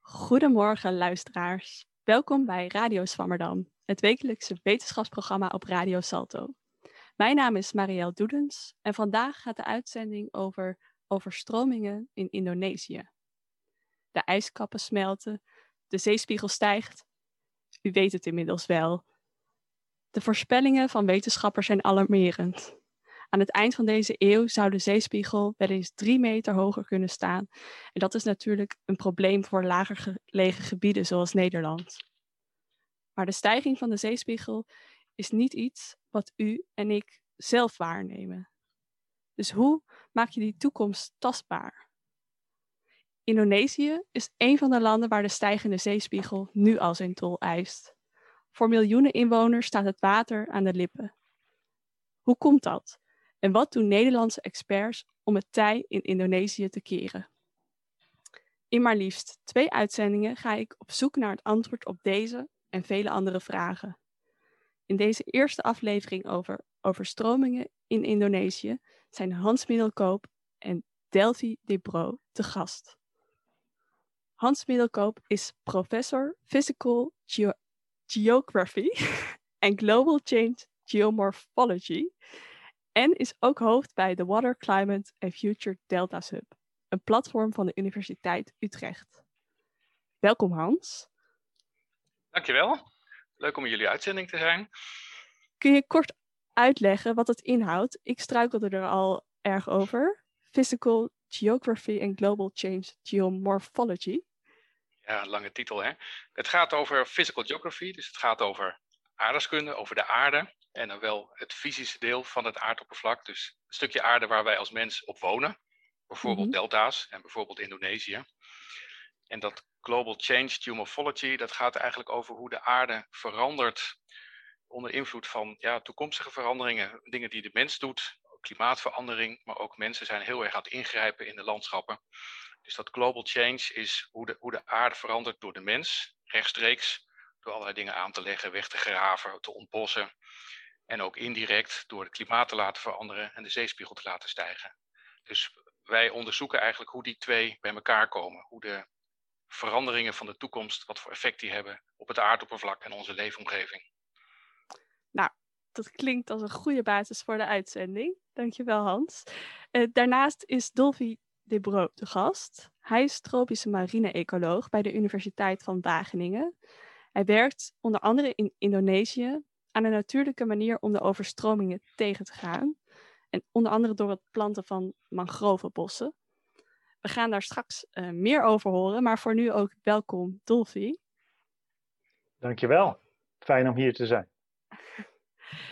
Goedemorgen luisteraars. Welkom bij Radio Swammerdam, het wekelijkse wetenschapsprogramma op Radio Salto. Mijn naam is Marielle Doedens en vandaag gaat de uitzending over overstromingen in Indonesië. De ijskappen smelten, de zeespiegel stijgt. U weet het inmiddels wel. De voorspellingen van wetenschappers zijn alarmerend. Aan het eind van deze eeuw zou de zeespiegel wel eens drie meter hoger kunnen staan. En dat is natuurlijk een probleem voor lager gelegen gebieden zoals Nederland. Maar de stijging van de zeespiegel is niet iets wat u en ik zelf waarnemen. Dus hoe maak je die toekomst tastbaar? Indonesië is een van de landen waar de stijgende zeespiegel nu al zijn tol eist. Voor miljoenen inwoners staat het water aan de lippen. Hoe komt dat? En wat doen Nederlandse experts om het tij in Indonesië te keren? In maar liefst twee uitzendingen ga ik op zoek naar het antwoord op deze en vele andere vragen. In deze eerste aflevering over overstromingen in Indonesië zijn Hans Middelkoop en Delphi Debro te gast. Hans Middelkoop is professor Physical Geo Geography en Global Change Geomorphology en is ook hoofd bij de Water, Climate and Future Deltas Hub, een platform van de Universiteit Utrecht. Welkom Hans. Dankjewel. Leuk om in jullie uitzending te zijn. Kun je kort uitleggen wat het inhoudt? Ik struikelde er al erg over. Physical Geography and Global Change Geomorphology. Ja, lange titel hè. Het gaat over physical geography, dus het gaat over aardeskunde, over de aarde. En dan wel het fysische deel van het aardoppervlak. Dus een stukje aarde waar wij als mens op wonen. Bijvoorbeeld Mhm. delta's en bijvoorbeeld Indonesië. En dat Global Change Geomorphology, dat gaat eigenlijk over hoe de aarde verandert onder invloed van ja, toekomstige veranderingen. Dingen die de mens doet, klimaatverandering, maar ook mensen zijn heel erg aan het ingrijpen in de landschappen. Dus dat global change is hoe de, hoe de aarde verandert door de mens, rechtstreeks, door allerlei dingen aan te leggen, weg te graven, te ontbossen. En ook indirect door het klimaat te laten veranderen en de zeespiegel te laten stijgen. Dus wij onderzoeken eigenlijk hoe die twee bij elkaar komen. Hoe de veranderingen van de toekomst, wat voor effect die hebben op het aardoppervlak en onze leefomgeving. Dat klinkt als een goede basis voor de uitzending. Dankjewel Hans. Eh, daarnaast is Dolphy Debro de gast. Hij is tropische marine-ecoloog bij de Universiteit van Wageningen. Hij werkt onder andere in Indonesië aan een natuurlijke manier om de overstromingen tegen te gaan. En onder andere door het planten van mangrovenbossen. We gaan daar straks eh, meer over horen, maar voor nu ook welkom Dolphy. Dankjewel. Fijn om hier te zijn.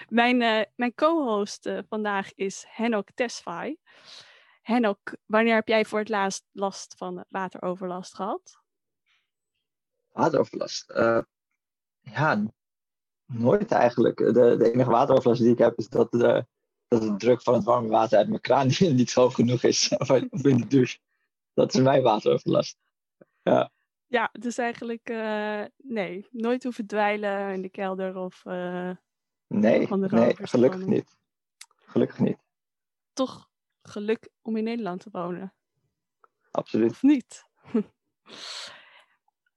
Mijn, eh, mijn co-host eh, vandaag is Henok Tesfaye. Henok, wanneer heb jij voor het laatst last van wateroverlast gehad? Wateroverlast. Eh, ja, nooit eigenlijk. De, de enige wateroverlast die ik heb is dat de, dat de druk van het warme water uit mijn kraan niet, hoog genoeg is. Of in de douche. Dat is mijn wateroverlast. Ja, dus eigenlijk eh, nee, nooit hoeven dweilen in de kelder of eh, Nee, nee gelukkig niet. Gelukkig niet. toch geluk om in Nederland te wonen, Absoluut. of niet?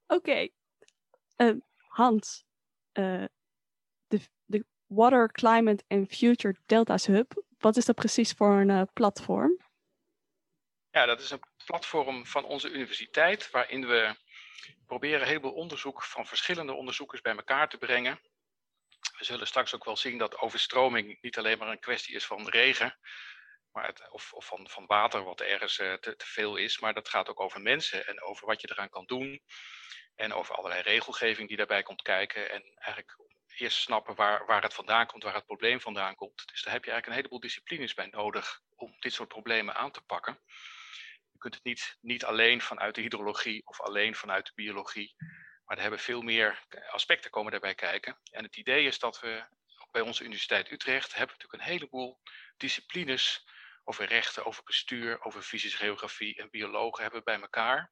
Oké, Eh, Hans, eh, Water, Climate and Future Deltas Hub, wat is dat precies voor een eh, platform? Ja, dat is een platform van onze universiteit waarin we proberen een heleboel onderzoek van verschillende onderzoekers bij elkaar te brengen. We zullen straks ook wel zien dat overstroming niet alleen maar een kwestie is van regen maar het, of, of van, van water wat ergens eh, te, te veel is, maar dat gaat ook over mensen en over wat je eraan kan doen en over allerlei regelgeving die daarbij komt kijken en eigenlijk eerst snappen waar, waar het vandaan komt, waar het probleem vandaan komt. Dus daar heb je eigenlijk een heleboel disciplines bij nodig om dit soort problemen aan te pakken. Je kunt het niet, niet alleen vanuit de hydrologie of alleen vanuit de biologie, maar er hebben veel meer aspecten komen daarbij kijken. En het idee is dat we bij onze Universiteit Utrecht hebben natuurlijk een heleboel disciplines over rechten, over bestuur, over fysische geografie en biologen hebben bij elkaar.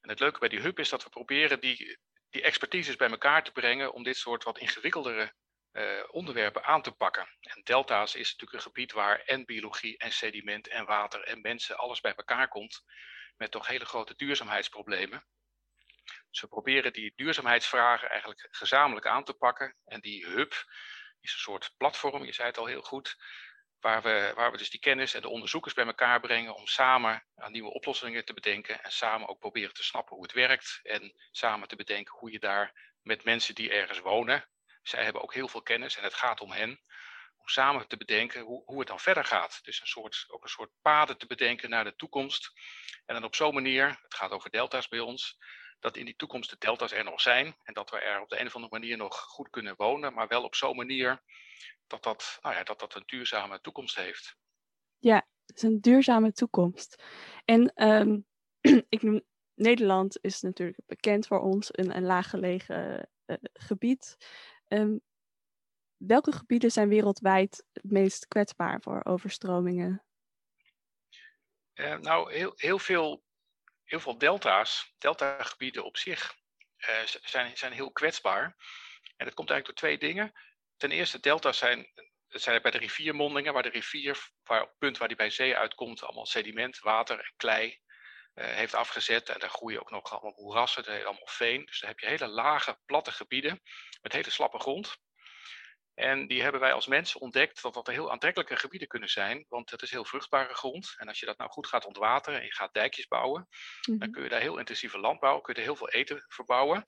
En het leuke bij die hub is dat we proberen die, die expertises bij elkaar te brengen om dit soort wat ingewikkeldere eh, onderwerpen aan te pakken. En delta's is natuurlijk een gebied waar en biologie en sediment en water en mensen alles bij elkaar komt. met toch hele grote duurzaamheidsproblemen. Dus we proberen die duurzaamheidsvragen eigenlijk gezamenlijk aan te pakken. En die hub is een soort platform, je zei het al heel goed, waar we, waar we dus die kennis en de onderzoekers bij elkaar brengen om samen aan nieuwe oplossingen te bedenken en samen ook proberen te snappen hoe het werkt en samen te bedenken hoe je daar met mensen die ergens wonen, zij hebben ook heel veel kennis en het gaat om hen, om samen te bedenken hoe, hoe het dan verder gaat. Dus een soort, ook een soort paden te bedenken naar de toekomst. En dan op zo'n manier, het gaat over delta's bij ons, dat in die toekomst de delta's er nog zijn en dat we er op de een of andere manier nog goed kunnen wonen, maar wel op zo'n manier dat dat, nou ja, dat dat een duurzame toekomst heeft. Ja, het is een duurzame toekomst. En um, ik noem, Nederland is natuurlijk bekend voor ons een, een laaggelegen uh, gebied. Um, welke gebieden zijn wereldwijd het meest kwetsbaar voor overstromingen? Uh, nou, heel, heel, veel, heel veel delta's, deltagebieden op zich, uh, zijn, zijn heel kwetsbaar. En dat komt eigenlijk door twee dingen. Ten eerste, delta's zijn, zijn bij de riviermondingen, waar de rivier, waar, op het punt waar die bij zee uitkomt, allemaal sediment, water en klei uh, heeft afgezet. En daar groeien ook nog allemaal moerassen, allemaal veen. Dus dan heb je hele lage, platte gebieden met hele slappe grond. En die hebben wij als mensen ontdekt dat dat heel aantrekkelijke gebieden kunnen zijn, want het is heel vruchtbare grond. En als je dat nou goed gaat ontwateren en je gaat dijkjes bouwen, mm -hmm. dan kun je daar heel intensieve landbouw, kun je er heel veel eten verbouwen.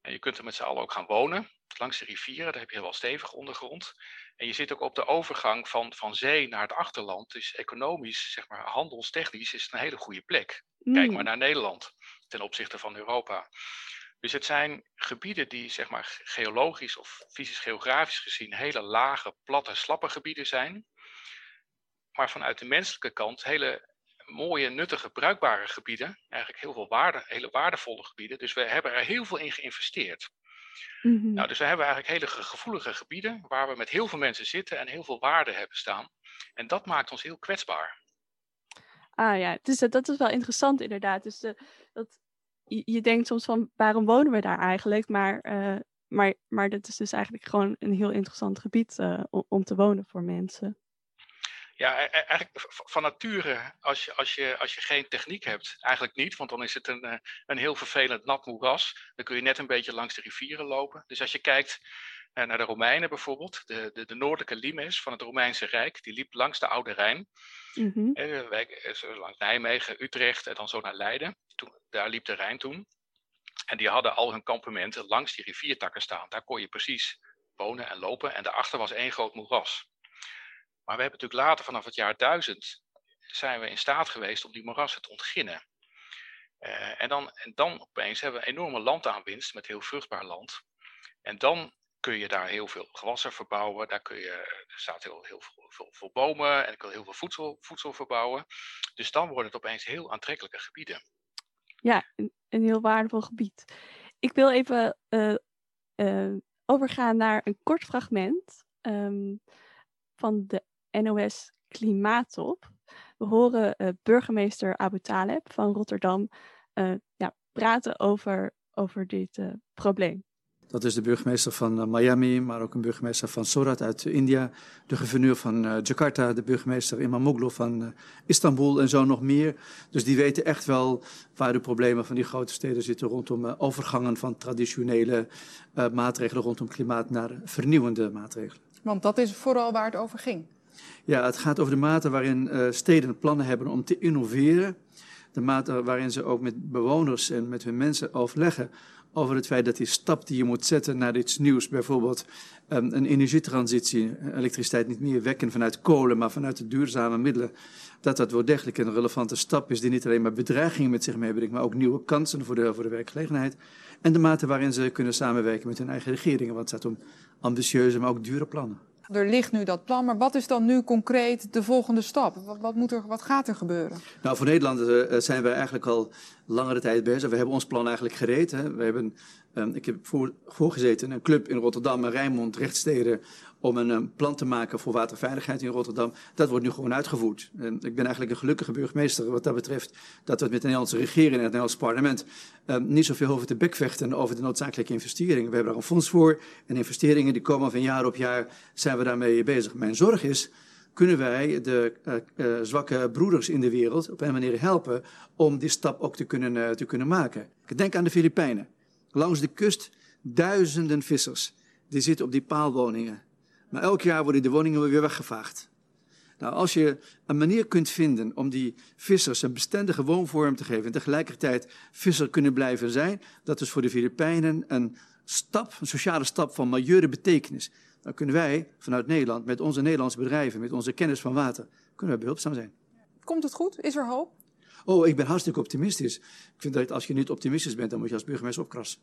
En je kunt er met z'n allen ook gaan wonen, langs de rivieren, daar heb je heel wel stevig ondergrond. En je zit ook op de overgang van, van zee naar het achterland. Dus economisch, zeg maar handelstechnisch, is het een hele goede plek. Mm. Kijk maar naar Nederland ten opzichte van Europa. Dus het zijn gebieden die zeg maar geologisch of fysisch-geografisch gezien hele lage, platte, slappe gebieden zijn. Maar vanuit de menselijke kant hele mooie, nuttige, bruikbare gebieden. Eigenlijk heel veel waarde, hele waardevolle gebieden. Dus we hebben er heel veel in geïnvesteerd. Mm -hmm. Nou, dus we hebben eigenlijk hele gevoelige gebieden waar we met heel veel mensen zitten en heel veel waarde hebben staan. En dat maakt ons heel kwetsbaar. Ah ja, dus dat, dat is wel interessant inderdaad. Dus de, dat, je, je, denkt soms van waarom wonen we daar eigenlijk? Maar, uh, maar, maar dat is dus eigenlijk gewoon een heel interessant gebied uh, om, om te wonen voor mensen. Ja, e-, eigenlijk van nature, als je, als, je, als je geen techniek hebt, eigenlijk niet, want dan is het een, eh, een heel vervelend nat moeras. Dan kun je net een beetje langs de rivieren lopen. Dus als je kijkt naar de Romeinen bijvoorbeeld, de, de, de noordelijke limes van het Romeinse Rijk, die liep langs de Oude Rijn. Mm -hmm. langs Nijmegen, Utrecht en dan zo naar Leiden. Toen, daar liep de Rijn toen. En die hadden al hun kampementen langs die riviertakken staan. Daar kon je precies wonen en lopen. En daarachter was één groot moeras. Maar we hebben natuurlijk later, vanaf het jaar 1000, zijn we in staat geweest om die moerassen te ontginnen. Uh, en, dan, en dan opeens hebben we een enorme landaanwinst met heel vruchtbaar land. En dan kun je daar heel veel gewassen verbouwen. Daar kun je, er staat heel, heel veel, veel, bomen en ik wil heel veel voedsel, voedsel verbouwen. Dus dan worden het opeens heel aantrekkelijke gebieden. Ja, een, een heel waardevol gebied. Ik wil even uh, uh, overgaan naar een kort fragment um, van de NOS Klimaattop. We horen uh, burgemeester Abu Taleb van Rotterdam uh, ja, praten over, over dit uh, probleem. Dat is de burgemeester van Miami, maar ook een burgemeester van Surat uit India, de gouverneur van Jakarta, de burgemeester Imamoglu van Istanbul en zo nog meer. Dus die weten echt wel waar de problemen van die grote steden zitten rondom overgangen van traditionele maatregelen rondom klimaat naar vernieuwende maatregelen. Want dat is vooral waar het over ging. Ja, het gaat over de mate waarin uh, steden plannen hebben om te innoveren. De mate waarin ze ook met bewoners en met hun mensen overleggen over het feit dat die stap die je moet zetten naar iets nieuws, bijvoorbeeld um, een energietransitie, elektriciteit niet meer wekken vanuit kolen, maar vanuit de duurzame middelen, dat dat wel degelijk een relevante stap is die niet alleen maar bedreigingen met zich meebrengt, maar ook nieuwe kansen voor de, voor de werkgelegenheid. En de mate waarin ze kunnen samenwerken met hun eigen regeringen, want het gaat om ambitieuze, maar ook dure plannen er ligt nu dat plan, maar wat is dan nu concreet de volgende stap? Wat, wat, moet er, wat gaat er gebeuren? Nou, voor Nederland uh, zijn we eigenlijk al langere tijd bezig. We hebben ons plan eigenlijk gereed. Hè. We hebben, um, ik heb voor, voorgezeten in een club in Rotterdam Rijnmond, rechtssteden, om een um, plan te maken voor waterveiligheid in Rotterdam. Dat wordt nu gewoon uitgevoerd. En ik ben eigenlijk een gelukkige burgemeester wat dat betreft dat we met de Nederlandse regering en het Nederlandse parlement niet zoveel over te bekvechten over de noodzakelijke investeringen. We hebben daar een fonds voor en investeringen die komen van jaar op jaar zijn we daarmee bezig. Mijn zorg is kunnen wij de uh, uh, zwakke broeders in de wereld op een manier helpen om die stap ook te kunnen, uh, te kunnen maken. Denk aan de Filipijnen. Langs de kust duizenden vissers. Die zitten op die paalwoningen. Maar elk jaar worden de woningen weer weggevaagd. Nou, als je een manier kunt vinden om die vissers een bestendige woonvorm te geven en tegelijkertijd visser kunnen blijven zijn, dat is voor de Filipijnen een stap, een sociale stap van majeure betekenis. Dan kunnen wij vanuit Nederland, met onze Nederlandse bedrijven, met onze kennis van water, kunnen we behulpzaam zijn. Komt het goed? Is er hoop? Oh, ik ben hartstikke optimistisch. Ik vind dat als je niet optimistisch bent, dan moet je als burgemeester opkrassen.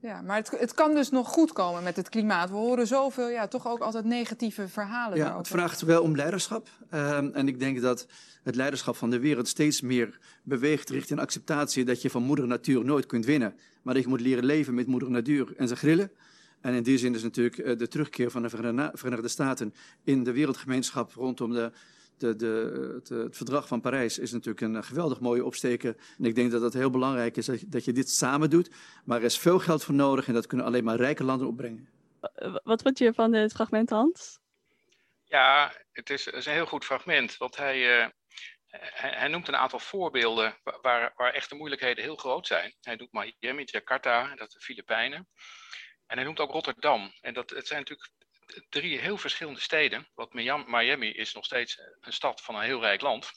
Ja, maar het, het kan dus nog goed komen met het klimaat. We horen zoveel, ja, toch ook altijd negatieve verhalen Ja, daarover. het vraagt wel om leiderschap. Um, en ik denk dat het leiderschap van de wereld steeds meer beweegt richting acceptatie dat je van moeder natuur nooit kunt winnen. Maar dat je moet leren leven met moeder natuur en zijn grillen. En in die zin is natuurlijk eh, de terugkeer van de Verenigde Staten in de wereldgemeenschap rondom de, de, de, het, het, verdrag van Parijs is natuurlijk een geweldig mooie opsteken. En ik denk dat het heel belangrijk is dat je, dat je dit samen doet. Maar er is veel geld voor nodig en dat kunnen alleen maar rijke landen opbrengen. Wat vond je van het fragment, Hans? Ja, het is, het is een heel goed fragment. Want hij, uh, hij, hij, noemt een aantal voorbeelden waar, waar echt de moeilijkheden heel groot zijn. Hij noemt Miami, Jakarta, dat de Filipijnen. En hij noemt ook Rotterdam. En dat, het zijn natuurlijk drie heel verschillende steden. Want Miami is nog steeds een stad van een heel rijk land.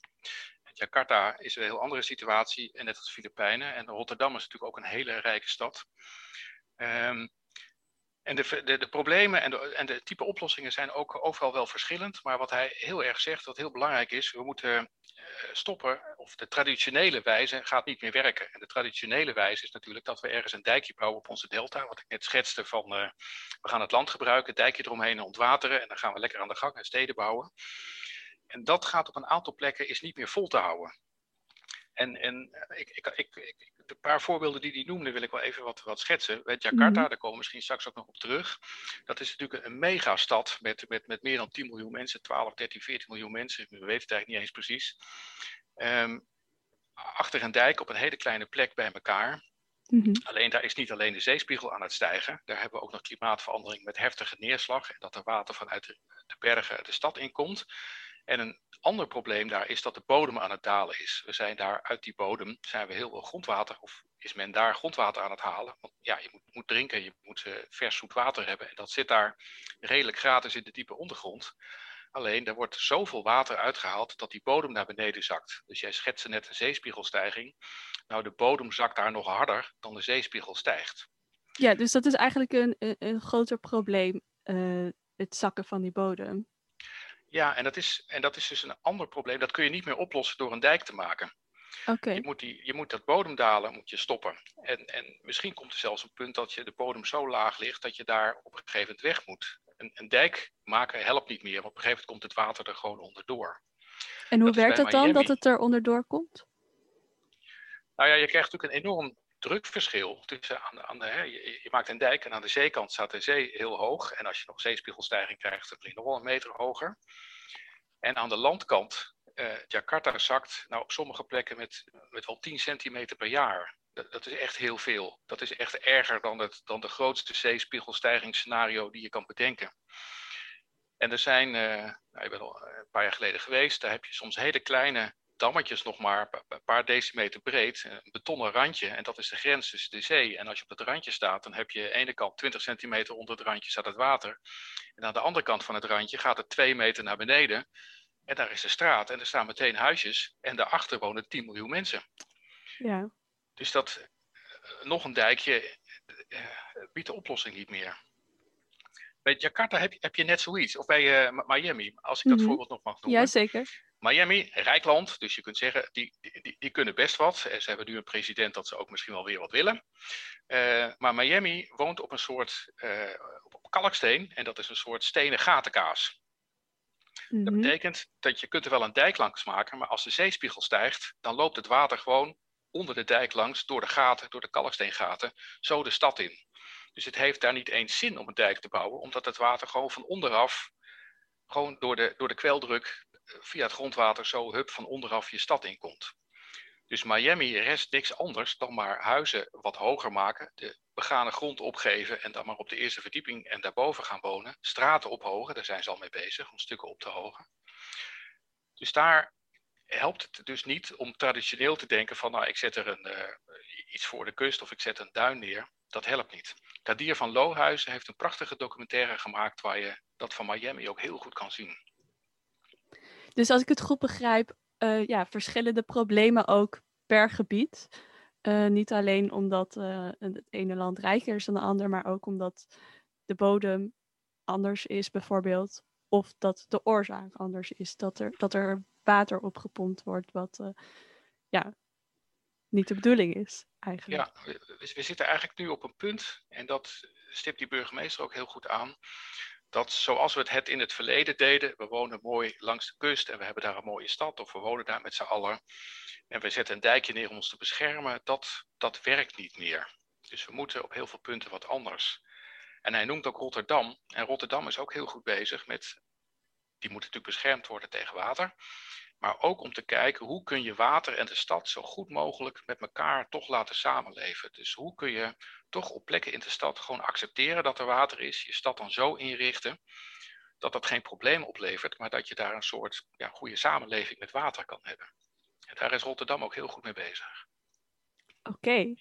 Jakarta is een heel andere situatie, en net als de Filipijnen. En Rotterdam is natuurlijk ook een hele rijke stad. Um, en de, de, problemen en de, en de type oplossingen zijn ook overal wel verschillend. Maar wat hij heel erg zegt, wat heel belangrijk is, we moeten uh, stoppen, of de traditionele wijze gaat niet meer werken. En de traditionele wijze is natuurlijk dat we ergens een dijkje bouwen op onze delta. Wat ik net schetste van, uh, we gaan het land gebruiken, dijkje eromheen ontwateren. En dan gaan we lekker aan de gang en steden bouwen. En dat gaat op een aantal plekken is niet meer vol te houden. En, en ik, ik, ik, ik, de paar voorbeelden die hij noemde wil ik wel even wat, wat schetsen. Jakarta, mm -hmm. daar komen we misschien straks ook nog op terug. Dat is natuurlijk een megastad met, met, met meer dan 10 miljoen mensen, 12, 13, 14 miljoen mensen. We weten het eigenlijk niet eens precies. Um, achter een dijk op een hele kleine plek bij elkaar. Mm -hmm. Alleen daar is niet alleen de zeespiegel aan het stijgen. Daar hebben we ook nog klimaatverandering met heftige neerslag. En dat er water vanuit de, de bergen de stad inkomt. En een ander probleem daar is dat de bodem aan het dalen is. We zijn daar uit die bodem, zijn we heel veel grondwater, of is men daar grondwater aan het halen. Want ja, je moet, moet drinken, je moet uh, vers zoet water hebben. En dat zit daar redelijk gratis in de diepe ondergrond. Alleen, er wordt zoveel water uitgehaald dat die bodem naar beneden zakt. Dus jij schetste net een zeespiegelstijging. Nou, de bodem zakt daar nog harder dan de zeespiegel stijgt. Ja, dus dat is eigenlijk een, een, groter probleem, uh, het zakken van die bodem. Ja, en dat, is, en dat is dus een ander probleem. Dat kun je niet meer oplossen door een dijk te maken. Okay. Je, moet die, je moet dat bodemdalen moet je stoppen. En, en misschien komt er zelfs een punt dat je de bodem zo laag ligt dat je daar op een gegeven moment weg moet. Een, een dijk maken helpt niet meer, want op een gegeven moment komt het water er gewoon onderdoor. En hoe dat werkt het dan dat het er onderdoor komt? Nou ja, je krijgt natuurlijk een enorm drukverschil. Tussen aan, de, hè, je, je, maakt een dijk en aan de zeekant staat de zee heel hoog. En als je nog zeespiegelstijging krijgt, dan ligt nog wel een meter hoger. En aan de landkant, uh, Jakarta zakt nou, op sommige plekken met, met wel 10 centimeter per jaar. Dat, is echt heel veel. Dat is echt erger dan, het, dan de grootste zeespiegelstijgingsscenario die je kan bedenken. En er zijn, uh, nou, ik ben al een paar jaar geleden geweest, daar heb je soms hele kleine dammetjes nog maar een paar decimeter breed, een betonnen randje. En dat is de grens tussen de zee. En als je op dat randje staat, dan heb je aan de ene kant 20 centimeter onder het randje staat het water. En aan de andere kant van het randje gaat het twee meter naar beneden. En daar is de straat en er staan meteen huisjes. En daarachter wonen 10 miljoen mensen. Ja. Dus dat, nog een dijkje, uh, biedt de oplossing niet meer. Bij Jakarta heb je, heb je net zoiets. Of bij uh, Miami, als ik dat mm -hmm. voorbeeld nog mag noemen. Ja, zeker. Miami, rijk land, dus je kunt zeggen, die, die, die kunnen best wat. Ze hebben nu een president dat ze ook misschien wel weer wat willen. Uh, maar Miami woont op een soort, uh, op kalksteen, en dat is een soort stenen gatenkaas. Mm -hmm. Dat betekent dat je kunt er wel een dijk langs maken, maar als de zeespiegel stijgt, dan loopt het water gewoon onder de dijk langs, door de gaten, door de kalksteengaten, zo de stad in. Dus het heeft daar niet eens zin om een dijk te bouwen, omdat het water gewoon van onderaf, gewoon door de, door de kweldruk, via het grondwater zo hup van onderaf je stad inkomt. Dus Miami rest niks anders dan maar huizen wat hoger maken, de begane grond opgeven en dan maar op de eerste verdieping en daarboven gaan wonen. Straten ophogen, daar zijn ze al mee bezig om stukken op te hogen. Dus daar helpt het dus niet om traditioneel te denken van nou ik zet er een, uh, iets voor de kust of ik zet een duin neer. Dat helpt niet. Kadir van Lohuizen heeft een prachtige documentaire gemaakt waar je dat van Miami ook heel goed kan zien. Dus als ik het goed begrijp, uh, ja, verschillende problemen ook per gebied. Uh, niet alleen omdat uh, het ene land rijker is dan het ander, maar ook omdat de bodem anders is bijvoorbeeld. Of dat de oorzaak anders is. Dat er, dat er water opgepompt wordt wat ja, niet de bedoeling is eigenlijk. Ja, we, zitten eigenlijk nu op een punt, en dat stipt die burgemeester ook heel goed aan, dat zoals we het, in het verleden deden, we wonen mooi langs de kust en we hebben daar een mooie stad, of we wonen daar met z'n allen, en we zetten een dijkje neer om ons te beschermen, dat, dat werkt niet meer. Dus we moeten op heel veel punten wat anders. En hij noemt ook Rotterdam, en Rotterdam is ook heel goed bezig met, die moet natuurlijk beschermd worden tegen water, maar ook om te kijken hoe kun je water en de stad zo goed mogelijk met elkaar toch laten samenleven. Dus hoe kun je toch op plekken in de stad gewoon accepteren dat er water is, je stad dan zo inrichten dat dat geen probleem oplevert, maar dat je daar een soort ja, goede samenleving met water kan hebben. En daar is Rotterdam ook heel goed mee bezig. Oké,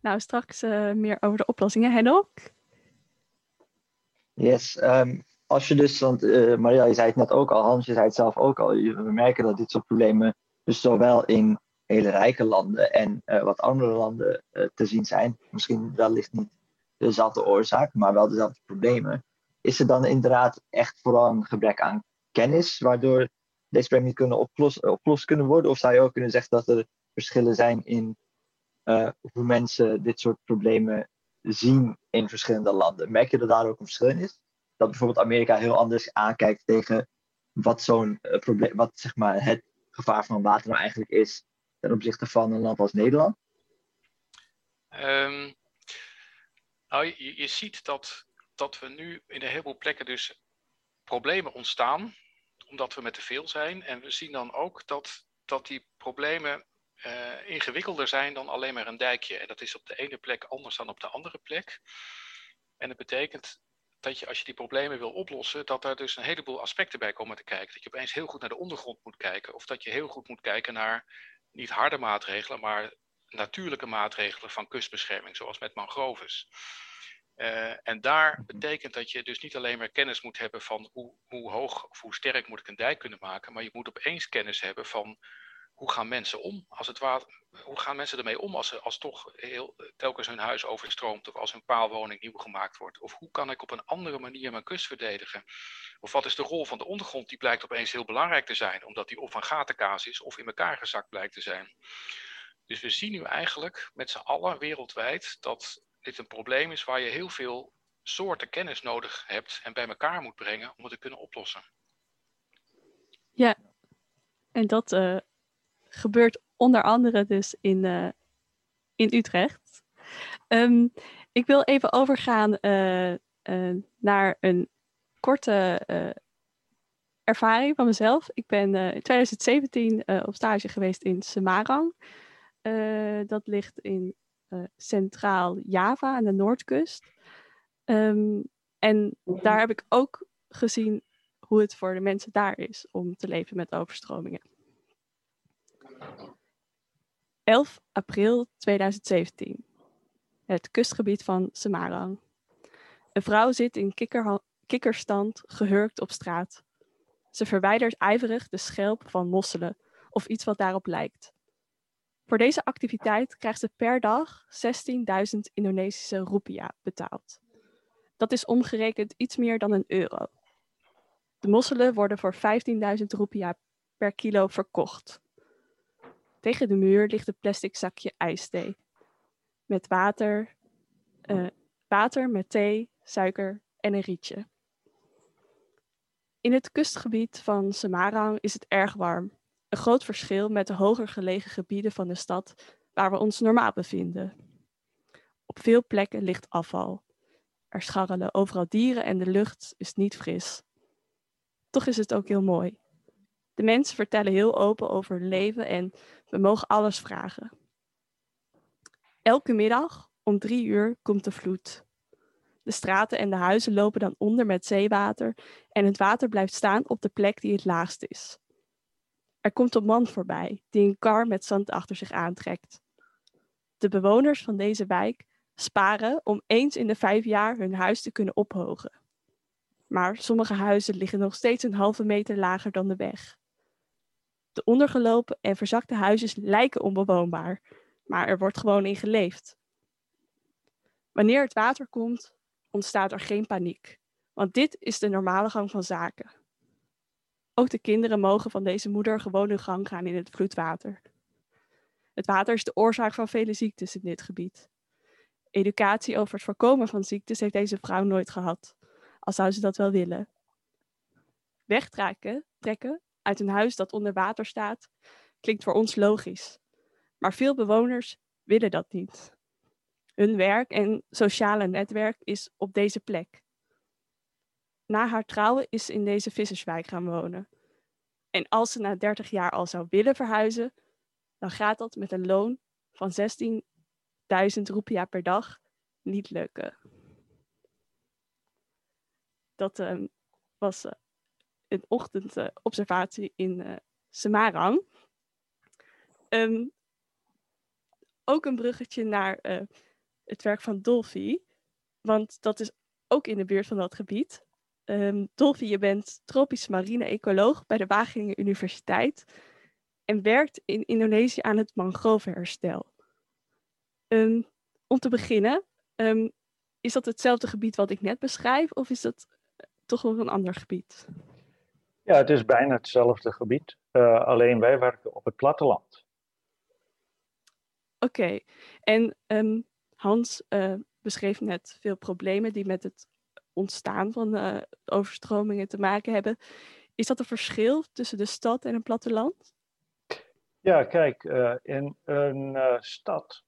nou straks uh, meer over de oplossingen. Henok? Yes, um, als je dus, want uh, Maria, je zei het net ook al, Hans, je zei het zelf ook al, we merken dat dit soort problemen dus zowel in hele rijke landen en uh, wat andere landen uh, te zien zijn. Misschien wellicht niet dezelfde oorzaak, maar wel dezelfde problemen. Is er dan inderdaad echt vooral een gebrek aan kennis, waardoor deze problemen niet kunnen opgelost, opgelost kunnen worden? Of zou je ook kunnen zeggen dat er verschillen zijn in hoe mensen dit soort problemen zien in verschillende landen? Merk je dat daar ook een verschil in is? Dat bijvoorbeeld Amerika heel anders aankijkt tegen wat zo'n uh, probleem, wat zeg maar het gevaar van water nou eigenlijk is ten opzichte van een land als Nederland? Um, nou, je, je ziet dat, dat we nu in een heleboel plekken dus problemen ontstaan, omdat we met te veel zijn. En we zien dan ook dat, dat die problemen uh, ingewikkelder zijn dan alleen maar een dijkje. En dat is op de ene plek anders dan op de andere plek. En dat betekent dat je als je die problemen wil oplossen, dat daar dus een heleboel aspecten bij komen te kijken. Dat je opeens heel goed naar de ondergrond moet kijken. Of dat je heel goed moet kijken naar niet harde maatregelen, maar natuurlijke maatregelen van kustbescherming, zoals met mangroves. Uh, en daar betekent dat je dus niet alleen maar kennis moet hebben van hoe, hoe hoog of hoe sterk moet ik een dijk kunnen maken, maar je moet opeens kennis hebben van hoe gaan mensen om als het water, hoe gaan mensen ermee om als, als toch heel, telkens hun huis overstroomt of als hun paalwoning nieuw gemaakt wordt? Of hoe kan ik op een andere manier mijn kust verdedigen? Of wat is de rol van de ondergrond? Die blijkt opeens heel belangrijk te zijn, omdat die of een gatenkaas is of in elkaar gezakt blijkt te zijn. Dus we zien nu eigenlijk met z'n allen wereldwijd dat dit een probleem is waar je heel veel soorten kennis nodig hebt en bij elkaar moet brengen om het te kunnen oplossen. Ja, en dat uh, gebeurt onder andere dus in, uh, in Utrecht. Um, ik wil even overgaan uh, uh, naar een korte ervaring van mezelf. Ik ben in 2017 op stage geweest in Semarang. dat ligt in centraal Java aan de noordkust. Um, en daar heb ik ook gezien hoe het voor de mensen daar is om te leven met overstromingen. 11 april 2017. Het kustgebied van Semarang. Een vrouw zit in kikkerstand gehurkt op straat. Ze verwijdert ijverig de schelp van mosselen of iets wat daarop lijkt. Voor deze activiteit krijgt ze per dag 16.000 Indonesische rupiah betaald. Dat is omgerekend iets meer dan een euro. De mosselen worden voor 15.000 rupiah per kilo verkocht. Tegen de muur ligt een plastic zakje ijsthee. Met water, uh, water met thee, suiker en een rietje. In het kustgebied van Semarang is het erg warm. Een groot verschil met de hoger gelegen gebieden van de stad waar we ons normaal bevinden. Op veel plekken ligt afval. Er scharrelen overal dieren en de lucht is niet fris. Toch is het ook heel mooi. De mensen vertellen heel open over hun leven en we mogen alles vragen. Elke middag om drie uur komt de vloed. De straten en de huizen lopen dan onder met zeewater en het water blijft staan op de plek die het laagst is. Er komt een man voorbij die een kar met zand achter zich aantrekt. De bewoners van deze wijk sparen om eens in de vijf jaar hun huis te kunnen ophogen. Maar sommige huizen liggen nog steeds een halve meter lager dan de weg. De ondergelopen en verzakte huizen lijken onbewoonbaar, maar er wordt gewoon in geleefd. Wanneer het water komt, ontstaat er geen paniek, want dit is de normale gang van zaken. Ook de kinderen mogen van deze moeder gewoon hun gang gaan in het vloedwater. Het water is de oorzaak van vele ziektes in dit gebied. Educatie over het voorkomen van ziektes heeft deze vrouw nooit gehad, al zou ze dat wel willen. Wegtrekken trekken uit een huis dat onder water staat klinkt voor ons logisch, maar veel bewoners willen dat niet. Hun werk en sociale netwerk is op deze plek. Na haar trouwen is ze in deze visserswijk gaan wonen. En als ze na 30 jaar al zou willen verhuizen, dan gaat dat met een loon van 16.000 roepia per dag niet lukken. Dat um, was uh, een ochtendobservatie in uh, Semarang. Um, ook een bruggetje naar uh, het werk van Dolphy, want dat is ook in de buurt van dat gebied. Um, Dolphy, je bent tropisch marine ecoloog bij de Wageningen Universiteit en werkt in Indonesië aan het mangrovenherstel. Um, om te beginnen, is dat hetzelfde gebied wat ik net beschrijf of is dat toch nog een ander gebied? Ja, het is bijna hetzelfde gebied, uh, alleen wij werken op het platteland. Oké, okay. en um, Hans uh, beschreef net veel problemen die met het ontstaan van uh, overstromingen te maken hebben. Is dat een verschil tussen de stad en een platteland? Ja, kijk, in een stad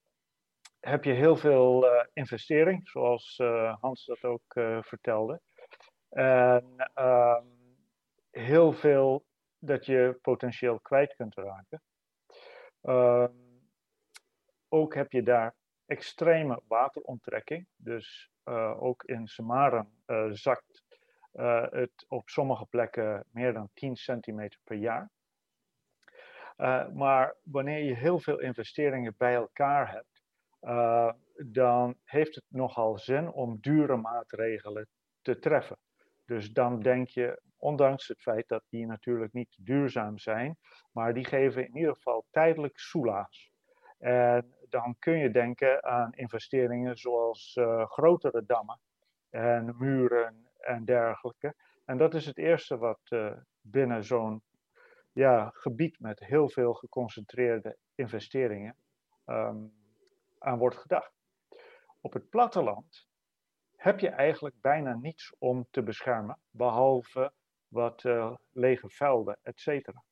heb je heel veel investering, zoals Hans dat ook vertelde. En ehm, heel veel dat je potentieel kwijt kunt raken. Ehm, ook heb je daar extreme wateronttrekking. Dus uh, ook in Semarang uh, zakt uh, het op sommige plekken meer dan 10 centimeter per jaar. maar wanneer je heel veel investeringen bij elkaar hebt, dan heeft het nogal zin om dure maatregelen te treffen. Dus dan denk je, ondanks het feit dat die natuurlijk niet duurzaam zijn, maar die geven in ieder geval tijdelijk soelaas. En dan kun je denken aan investeringen zoals uh, grotere dammen en muren en dergelijke. En dat is het eerste wat uh, binnen zo'n ja, gebied met heel veel geconcentreerde investeringen um, aan wordt gedacht. Op het platteland heb je eigenlijk bijna niets om te beschermen, behalve wat uh, lege velden, et cetera.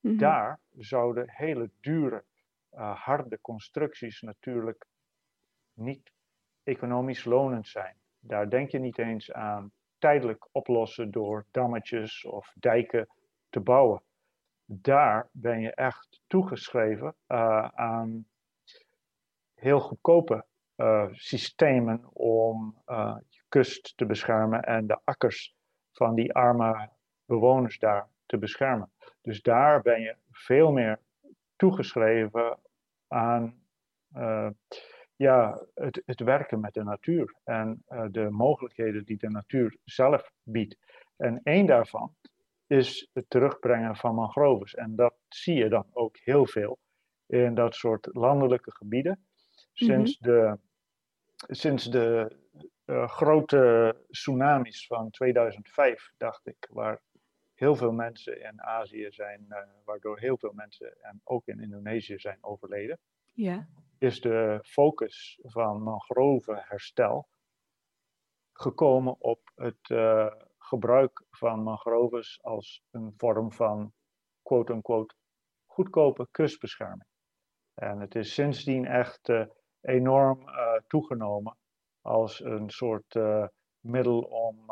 Mm -hmm. Daar zouden hele dure uh, harde constructies natuurlijk niet economisch lonend zijn. Daar denk je niet eens aan tijdelijk oplossen door dammetjes of dijken te bouwen. Daar ben je echt toegeschreven uh, aan heel goedkope systemen om je kust te beschermen en de akkers van die arme bewoners daar te beschermen. Dus daar ben je veel meer toegeschreven aan uh, ja, het, het, werken met de natuur en uh, de mogelijkheden die de natuur zelf biedt. En één daarvan is het terugbrengen van mangroves. En dat zie je dan ook heel veel in dat soort landelijke gebieden. Sinds mm -hmm. de, sinds de uh, grote tsunamis van 2005, dacht ik, waar heel veel mensen in Azië zijn, uh, waardoor heel veel mensen en ook in Indonesië zijn overleden, ja. is de focus van mangrovenherstel gekomen op het uh, gebruik van mangroves als een vorm van quote-unquote goedkope kustbescherming. En het is sindsdien echt enorm toegenomen als een soort middel om,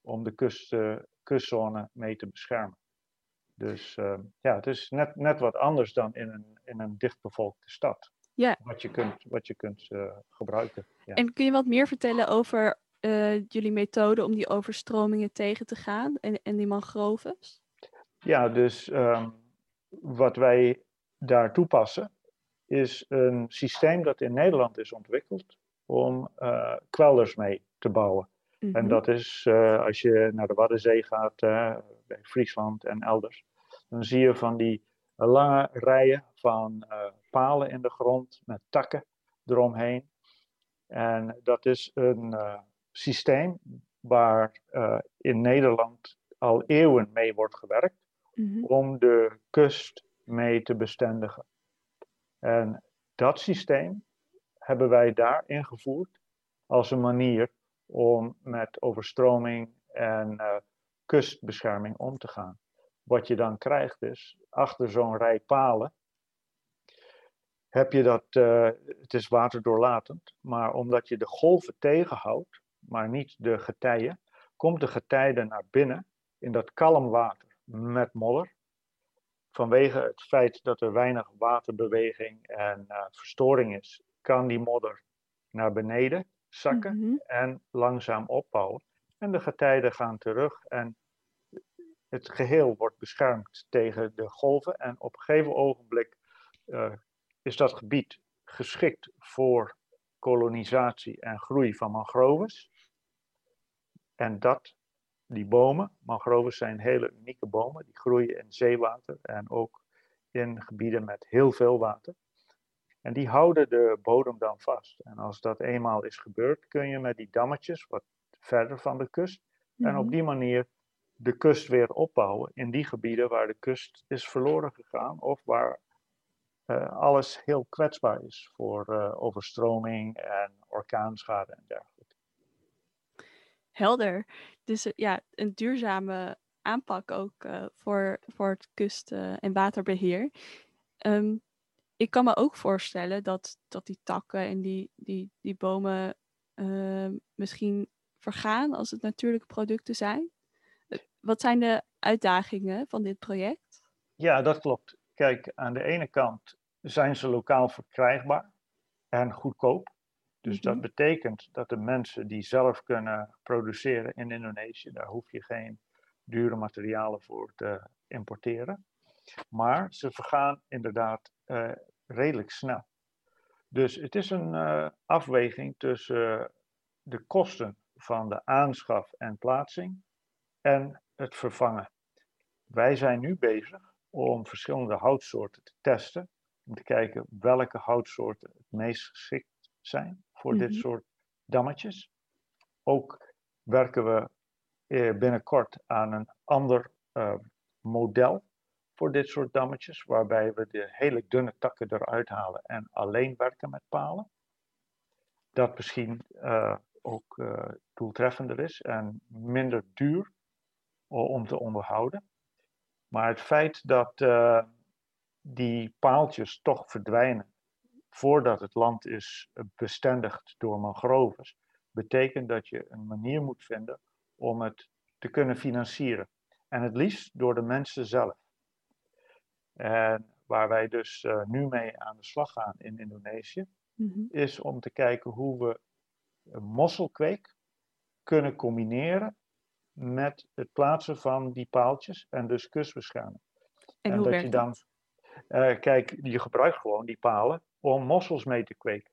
om de kust, kustzone mee te beschermen. Dus ja, het is net, net wat anders dan in een, in een dichtbevolkte stad. Ja. Wat je kunt, wat je kunt gebruiken. Ja. En kun je wat meer vertellen over uh, jullie methode om die overstromingen tegen te gaan en, en die mangroves? Ja, dus um, wat wij daar toepassen is een systeem dat in Nederland is ontwikkeld om uh, kwelders mee te bouwen. Mm -hmm. En dat is uh, als je naar de Waddenzee gaat, uh, bij Friesland en elders, dan zie je van die lange rijen van palen in de grond met takken eromheen. En dat is een systeem waar in Nederland al eeuwen mee wordt gewerkt mm -hmm. om de kust mee te bestendigen. En dat systeem hebben wij daar ingevoerd als een manier om met overstroming en uh, kustbescherming om te gaan. Wat je dan krijgt is, achter zo'n rij palen heb je dat, uh, het is waterdoorlatend, maar omdat je de golven tegenhoudt, maar niet de getijen, komt de getijde naar binnen in dat kalm water met modder. Vanwege het feit dat er weinig waterbeweging en uh, verstoring is, kan die modder naar beneden zakken mm -hmm. en langzaam opbouwen. En de getijden gaan terug en het geheel wordt beschermd tegen de golven. En op een gegeven ogenblik uh, is dat gebied geschikt voor kolonisatie en groei van mangroves. En dat, die bomen, mangroves zijn hele unieke bomen, die groeien in zeewater en ook in gebieden met heel veel water. En die houden de bodem dan vast. En als dat eenmaal is gebeurd, kun je met die dammetjes wat verder van de kust. Mm -hmm. En op die manier de kust weer opbouwen in die gebieden waar de kust is verloren gegaan of waar uh, alles heel kwetsbaar is voor uh, overstroming en orkaanschade en dergelijke. Helder. Dus uh, ja, een duurzame aanpak ook voor, voor het kust- en waterbeheer. Um, ik kan me ook voorstellen dat, dat die takken en die, die, die bomen misschien vergaan als het natuurlijke producten zijn. Wat zijn de uitdagingen van dit project? Ja, dat klopt. Kijk, aan de ene kant zijn ze lokaal verkrijgbaar en goedkoop. Dus dat betekent dat de mensen die zelf kunnen produceren in Indonesië, daar hoef je geen dure materialen voor te importeren. Maar ze vergaan inderdaad uh, redelijk snel. Dus het is een uh, afweging tussen uh, de kosten van de aanschaf en plaatsing en het vervangen. Wij zijn nu bezig om verschillende houtsoorten te testen, om te kijken welke houtsoorten het meest geschikt zijn voor dit soort dammetjes. Ook werken we eh, binnenkort aan een ander uh, model voor dit soort dammetjes, waarbij we de hele dunne takken eruit halen en alleen werken met palen. Dat misschien uh, ook uh, doeltreffender is en minder duur om te onderhouden. Maar het feit dat die paaltjes toch verdwijnen voordat het land is bestendigd door mangroves, betekent dat je een manier moet vinden om het te kunnen financieren. En het liefst door de mensen zelf. En waar wij dus uh, nu mee aan de slag gaan in Indonesië, mm-hmm. is om te kijken hoe we mosselkweek kunnen combineren met het plaatsen van die paaltjes en dus kustbescherming. En, dat je dan? Uh, kijk, je gebruikt gewoon die palen om mossels mee te kweken.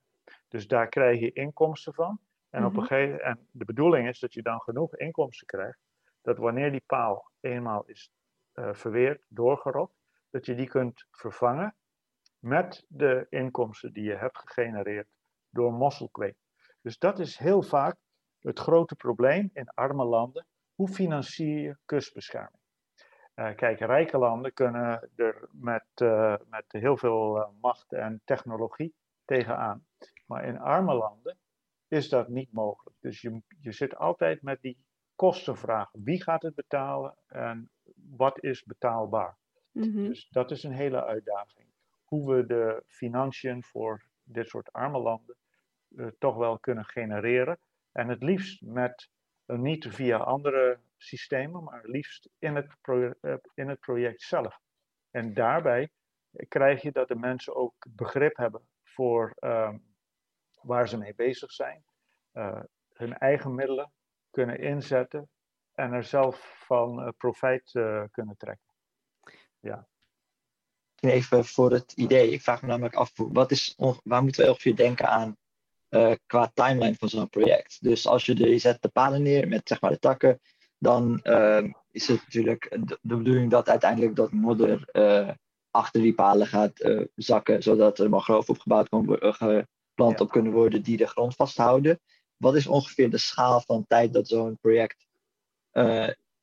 Dus daar krijg je inkomsten van. En, op een gegeven, en de bedoeling is dat je dan genoeg inkomsten krijgt, dat wanneer die paal eenmaal is uh, verweerd, doorgerokt, dat je die kunt vervangen met de inkomsten die je hebt gegenereerd door mosselkweek. Dus dat is heel vaak het grote probleem in arme landen. Hoe financier je kustbescherming? Uh, kijk, rijke landen kunnen er met, uh, met heel veel uh, macht en technologie tegenaan. Maar in arme landen is dat niet mogelijk. Dus je, je zit altijd met die kostenvraag. Wie gaat het betalen en wat is betaalbaar? Mm-hmm. Dus dat is een hele uitdaging. Hoe we de financiën voor dit soort arme landen uh, toch wel kunnen genereren. En het liefst met niet via andere systemen, maar liefst in het, in het project zelf. En daarbij krijg je dat de mensen ook begrip hebben voor ehm, waar ze mee bezig zijn, hun eigen middelen kunnen inzetten en er zelf van profijt kunnen trekken. Ja. Even voor het idee, ik vraag me namelijk af, wat is, waar moeten we ongeveer denken aan uh, qua timeline van zo'n project? Dus als je, de, je zet de palen neer met zeg maar de takken, dan uh, is het natuurlijk de, de, bedoeling dat uiteindelijk dat modder uh, achter die palen gaat uh, zakken, zodat er mangrove opgebouwd kan worden, geplant ja. op kunnen worden die de grond vasthouden. Wat is ongeveer de schaal van tijd dat zo'n project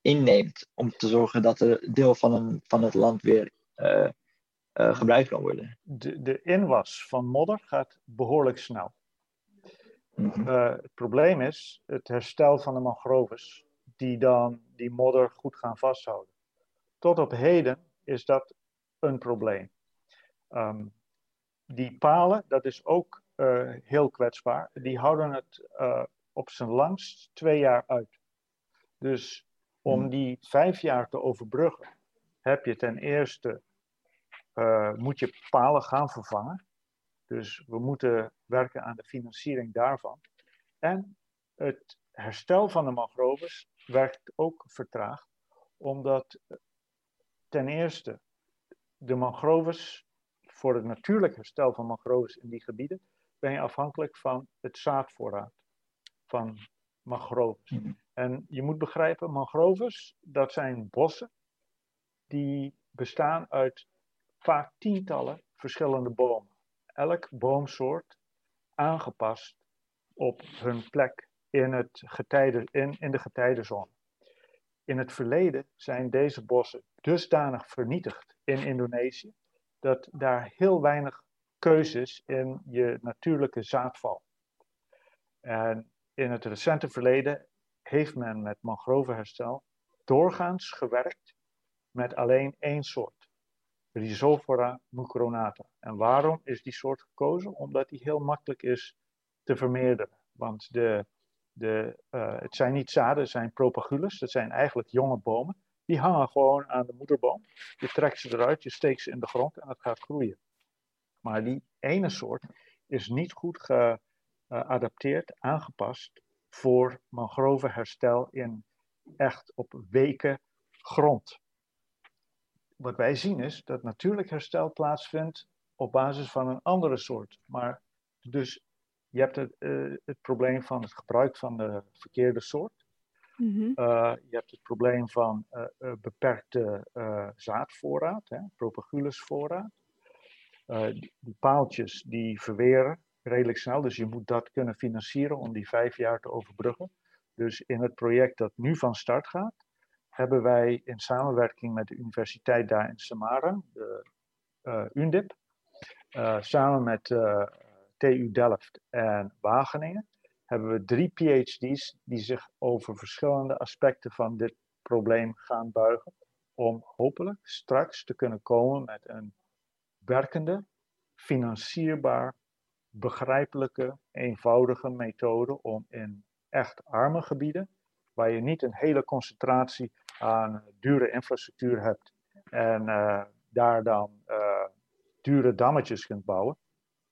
inneemt om te zorgen dat een deel van, een, van het land weer gebruikt kan worden. De, de inwas van modder gaat behoorlijk snel. Mm -hmm. uh, het probleem is het herstel van de mangroves, die dan die modder goed gaan vasthouden. Tot op heden is dat een probleem. Um, die palen, dat is ook uh, heel kwetsbaar. Die houden het uh, op zijn langst twee jaar uit. Dus om die vijf jaar te overbruggen, heb je ten eerste, moet je palen gaan vervangen. Dus we moeten werken aan de financiering daarvan. En het herstel van de mangroves werkt ook vertraagd, omdat ten eerste de mangroves, voor het natuurlijk herstel van mangroves in die gebieden, ben je afhankelijk van het zaadvoorraad van mangroves. En je moet begrijpen, mangroves, dat zijn bossen die bestaan uit vaak tientallen verschillende bomen. Elk boomsoort aangepast op hun plek in, het getijden, in, in de getijdenzone. In het verleden zijn deze bossen dusdanig vernietigd in Indonesië dat daar heel weinig keuze is in je natuurlijke zaadval. En in het recente verleden heeft men met mangrovenherstel doorgaans gewerkt met alleen één soort, Rhizophora mucronata. En waarom is die soort gekozen? Omdat die heel makkelijk is te vermeerderen. Want de, de, uh, het zijn niet zaden, het zijn propagules, dat zijn eigenlijk jonge bomen. Die hangen gewoon aan de moederboom. Je trekt ze eruit, je steekt ze in de grond en het gaat groeien. Maar die ene soort is niet goed geadapteerd, aangepast voor mangrovenherstel in echt op weken grond. Wat wij zien is dat natuurlijk herstel plaatsvindt op basis van een andere soort. Maar dus je hebt het, uh, het probleem van het gebruik van de verkeerde soort. Mm -hmm. uh, je hebt het probleem van uh, beperkte zaadvoorraad, hè, propagulusvoorraad. Die, die paaltjes die verweren redelijk snel. Dus je moet dat kunnen financieren om die vijf jaar te overbruggen. Dus in het project dat nu van start gaat, hebben wij in samenwerking met de universiteit daar in Samara, de uh, UNDIP, uh, samen met uh, TU Delft en Wageningen, hebben we drie PhD's die zich over verschillende aspecten van dit probleem gaan buigen. Om hopelijk straks te kunnen komen met een werkende, financierbaar begrijpelijke, eenvoudige methode om in echt arme gebieden, waar je niet een hele concentratie aan dure infrastructuur hebt en uh, daar dan uh, dure dammetjes kunt bouwen,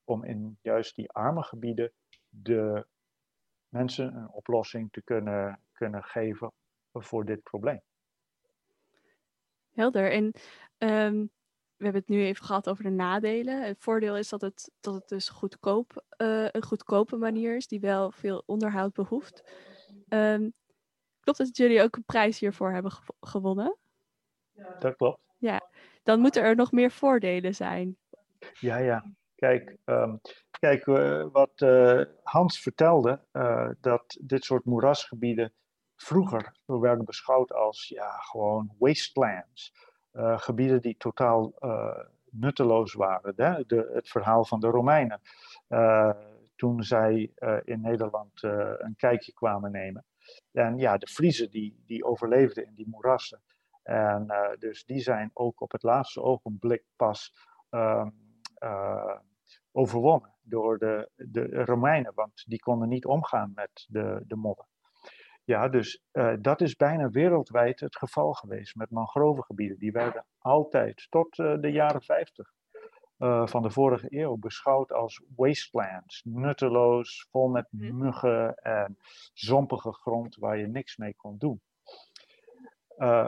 om in juist die arme gebieden de mensen een oplossing te kunnen, kunnen geven voor dit probleem. Helder. En um, we hebben het nu even gehad over de nadelen. Het voordeel is dat het, dat het dus goedkoop, uh, een goedkope manier is die wel veel onderhoud behoeft. Um, klopt dat jullie ook een prijs hiervoor hebben gew gewonnen? Ja. Dat klopt. Ja, dan moeten er nog meer voordelen zijn. Ja, ja. Kijk, um, kijk uh, wat uh, Hans vertelde, dat dit soort moerasgebieden vroeger werden beschouwd als ja, gewoon wastelands. Uh, gebieden die totaal uh, nutteloos waren. Hè? De, het verhaal van de Romeinen. Uh, toen zij in Nederland een kijkje kwamen nemen. En ja, de Friezen die, die overleefden in die moerassen. En dus die zijn ook op het laatste ogenblik pas ehm, overwonnen door de, de Romeinen. Want die konden niet omgaan met de, de modder. Ja, dus uh, dat is bijna wereldwijd het geval geweest met mangrovengebieden. Die werden altijd tot de jaren 50 uh, van de vorige eeuw beschouwd als wastelands. Nutteloos, vol met muggen en zompige grond waar je niks mee kon doen.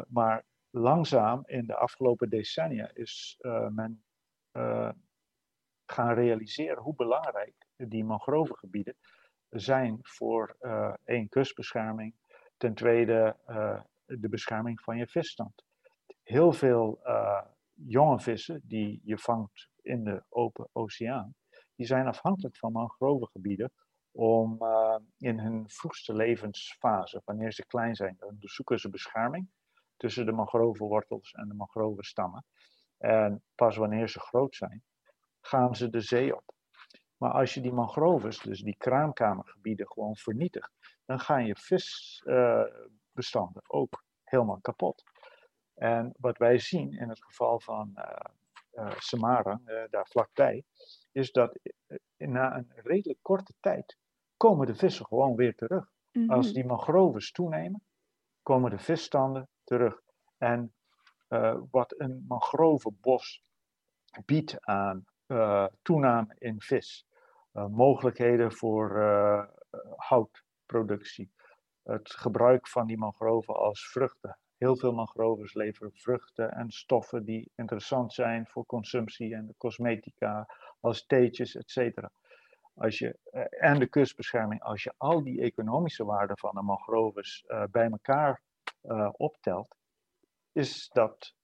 maar langzaam in de afgelopen decennia is men gaan realiseren hoe belangrijk die mangrovengebieden zijn voor één kustbescherming, ten tweede de bescherming van je visstand. Heel veel jonge vissen die je vangt in de open oceaan, die zijn afhankelijk van mangrovengebieden om in hun vroegste levensfase, wanneer ze klein zijn, dan zoeken ze bescherming tussen de mangrovenwortels en de mangrovenstammen. En pas wanneer ze groot zijn, gaan ze de zee op. Maar als je die mangroves, dus die kraamkamergebieden, gewoon vernietigt, dan gaan je visbestanden uh, ook helemaal kapot. En wat wij zien in het geval van uh, Samara, daar vlakbij, is dat na een redelijk korte tijd komen de vissen gewoon weer terug. Mm -hmm. Als die mangroves toenemen, komen de visstanden terug. En wat een mangrovenbos biedt aan toename in vis, uh, mogelijkheden voor uh, houtproductie. Het gebruik van die mangroven als vruchten. Heel veel mangroves leveren vruchten en stoffen die interessant zijn voor consumptie en de cosmetica, als theetjes, etc. Als je, uh, en de kustbescherming, als je al die economische waarden van de mangroves bij elkaar optelt, is, dat,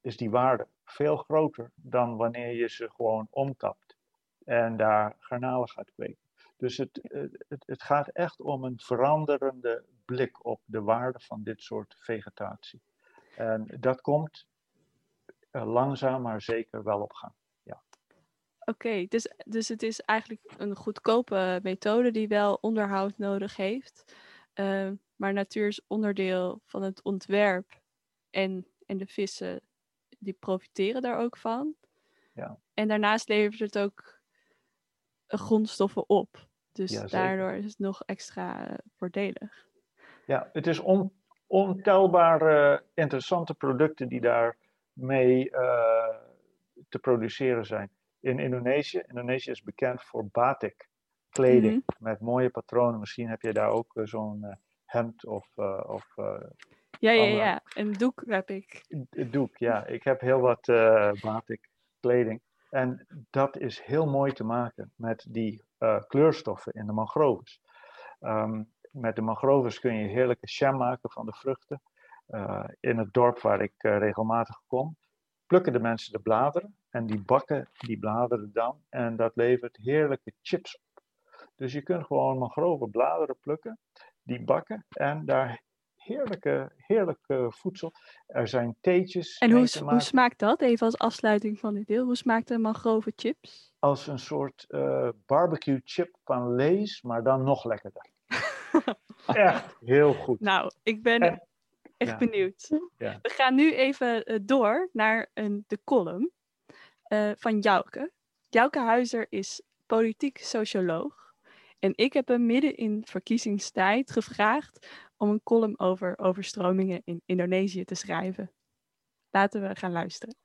is die waarde veel groter dan wanneer je ze gewoon omkapt en daar garnalen gaat kweken. Dus het, het, het gaat echt om een veranderende blik op de waarde van dit soort vegetatie. En dat komt langzaam maar zeker wel op gang. Ja. Oké, okay, dus, dus het is eigenlijk een goedkope methode die wel onderhoud nodig heeft. Uh, maar natuur is onderdeel van het ontwerp en, en de vissen die profiteren daar ook van. Ja. En daarnaast levert het ook grondstoffen op. Dus ja, daardoor is het nog extra voordelig. Ja, het is on, ontelbare interessante producten die daarmee uh, te produceren zijn. In Indonesië, Indonesië is bekend voor batik, kleding mm -hmm. met mooie patronen. Misschien heb je daar ook uh, zo'n hemd of... of ja, ja, ja, een doek heb ik. Een doek, ja. Ik heb heel wat batik kleding. En dat is heel mooi te maken met die uh, kleurstoffen in de mangroves. Um, met de mangroves kun je heerlijke jam maken van de vruchten. Uh, in het dorp waar ik uh, regelmatig kom, plukken de mensen de bladeren en die bakken die bladeren dan. En dat levert heerlijke chips op. Dus je kunt gewoon mangrove bladeren plukken, die bakken en daar heerlijke, heerlijke voedsel. Er zijn theetjes. En hoe, hoe smaakt dat? Even als afsluiting van dit deel. Hoe smaakt de mangrove chips? Als een soort uh, barbecue chip van Lees, maar dan nog lekkerder. echt heel goed. Nou, ik ben en, echt ja. benieuwd. Ja. We gaan nu even uh, door naar een, de column uh, van Jouke. Jouke Huizer is politiek socioloog. En ik heb hem midden in verkiezingstijd gevraagd om een column over overstromingen in Indonesië te schrijven. Laten we gaan luisteren.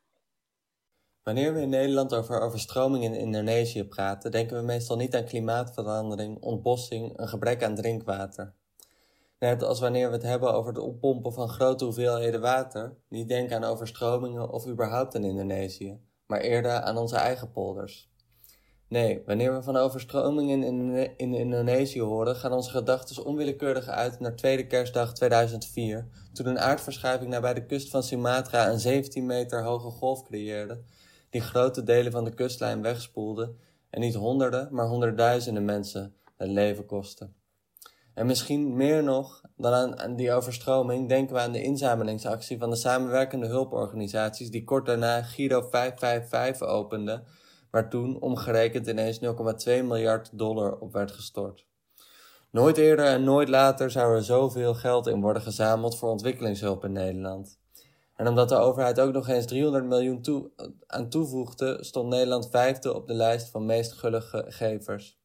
Wanneer we in Nederland over overstromingen in Indonesië praten, denken we meestal niet aan klimaatverandering, ontbossing, een gebrek aan drinkwater. Net als wanneer we het hebben over het oppompen van grote hoeveelheden water, niet denken aan overstromingen of überhaupt aan Indonesië, maar eerder aan onze eigen polders. Nee, wanneer we van overstromingen in, in Indonesië horen, gaan onze gedachten onwillekeurig uit naar tweede kerstdag 2004, toen een aardverschuiving nabij de kust van Sumatra een 17 meter hoge golf creëerde, die grote delen van de kustlijn wegspoelde en niet honderden, maar honderdduizenden mensen het leven kostte. En misschien meer nog dan aan, die overstroming denken we aan de inzamelingsactie van de samenwerkende hulporganisaties die kort daarna Giro 555 opende waar toen omgerekend ineens 0,2 miljard dollar op werd gestort. Nooit eerder en nooit later zou er zoveel geld in worden gezameld voor ontwikkelingshulp in Nederland. En omdat de overheid ook nog eens 300 miljoen aan toevoegde, stond Nederland vijfde op de lijst van meest gullige gevers.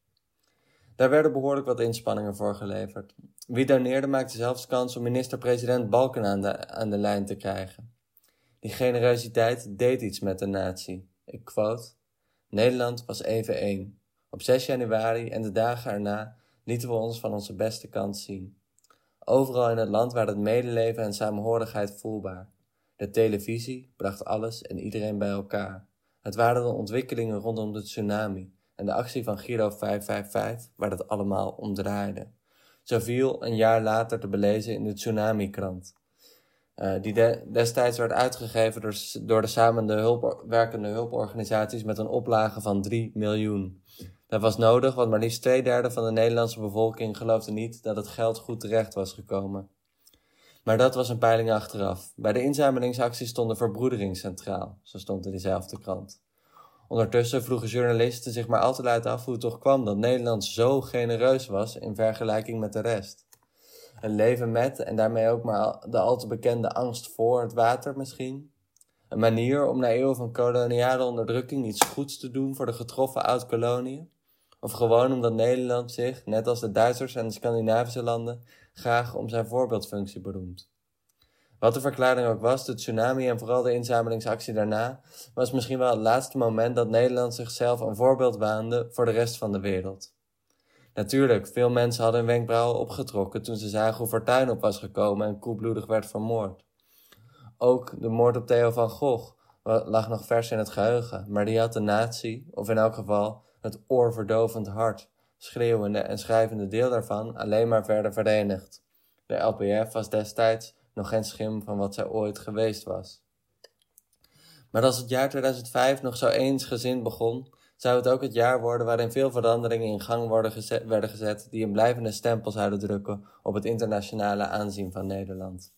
Daar werden behoorlijk wat inspanningen voor geleverd. Wie doneerde maakte zelfs kans om minister-president Balken aan de, aan de lijn te krijgen. Die generositeit deed iets met de natie. Ik quote: Nederland was even één. Op 6 januari en de dagen erna lieten we ons van onze beste kant zien. Overal in het land waren het medeleven en samenhorigheid voelbaar. De televisie bracht alles en iedereen bij elkaar. Het waren de ontwikkelingen rondom de tsunami en de actie van Giro 555 waar het allemaal om draaide. Zo viel een jaar later te belezen in de Tsunami-krant. Uh, die de, destijds werd uitgegeven door, door de samen de hulp, werkende hulporganisaties met een oplage van 3 miljoen. Dat was nodig, want maar liefst twee derde van de Nederlandse bevolking geloofde niet dat het geld goed terecht was gekomen. Maar dat was een peiling achteraf. Bij de inzamelingsactie stond de verbroedering centraal, zo stond in diezelfde krant. Ondertussen vroegen journalisten zich maar altijd uit af hoe het toch kwam dat Nederland zo genereus was in vergelijking met de rest. Een leven met en daarmee ook maar de al te bekende angst voor het water misschien. Een manier om na eeuwen van koloniale onderdrukking iets goeds te doen voor de getroffen oud-koloniën. Of gewoon omdat Nederland zich, net als de Duitsers en de Scandinavische landen, graag om zijn voorbeeldfunctie beroemt. Wat de verklaring ook was, de tsunami en vooral de inzamelingsactie daarna, was misschien wel het laatste moment dat Nederland zichzelf een voorbeeld waande voor de rest van de wereld. Natuurlijk, veel mensen hadden hun wenkbrauwen opgetrokken toen ze zagen hoe Fortuyn op was gekomen en koelbloedig werd vermoord. Ook de moord op Theo van Gogh lag nog vers in het geheugen, maar die had de natie, of in elk geval het oorverdovend hart, schreeuwende en schrijvende deel daarvan alleen maar verder verenigd. De LPF was destijds nog geen schim van wat zij ooit geweest was. Maar als het jaar 2005 nog zo eensgezind begon, zou het ook het jaar worden waarin veel veranderingen in gang worden gezet, werden gezet die een blijvende stempel zouden drukken op het internationale aanzien van Nederland.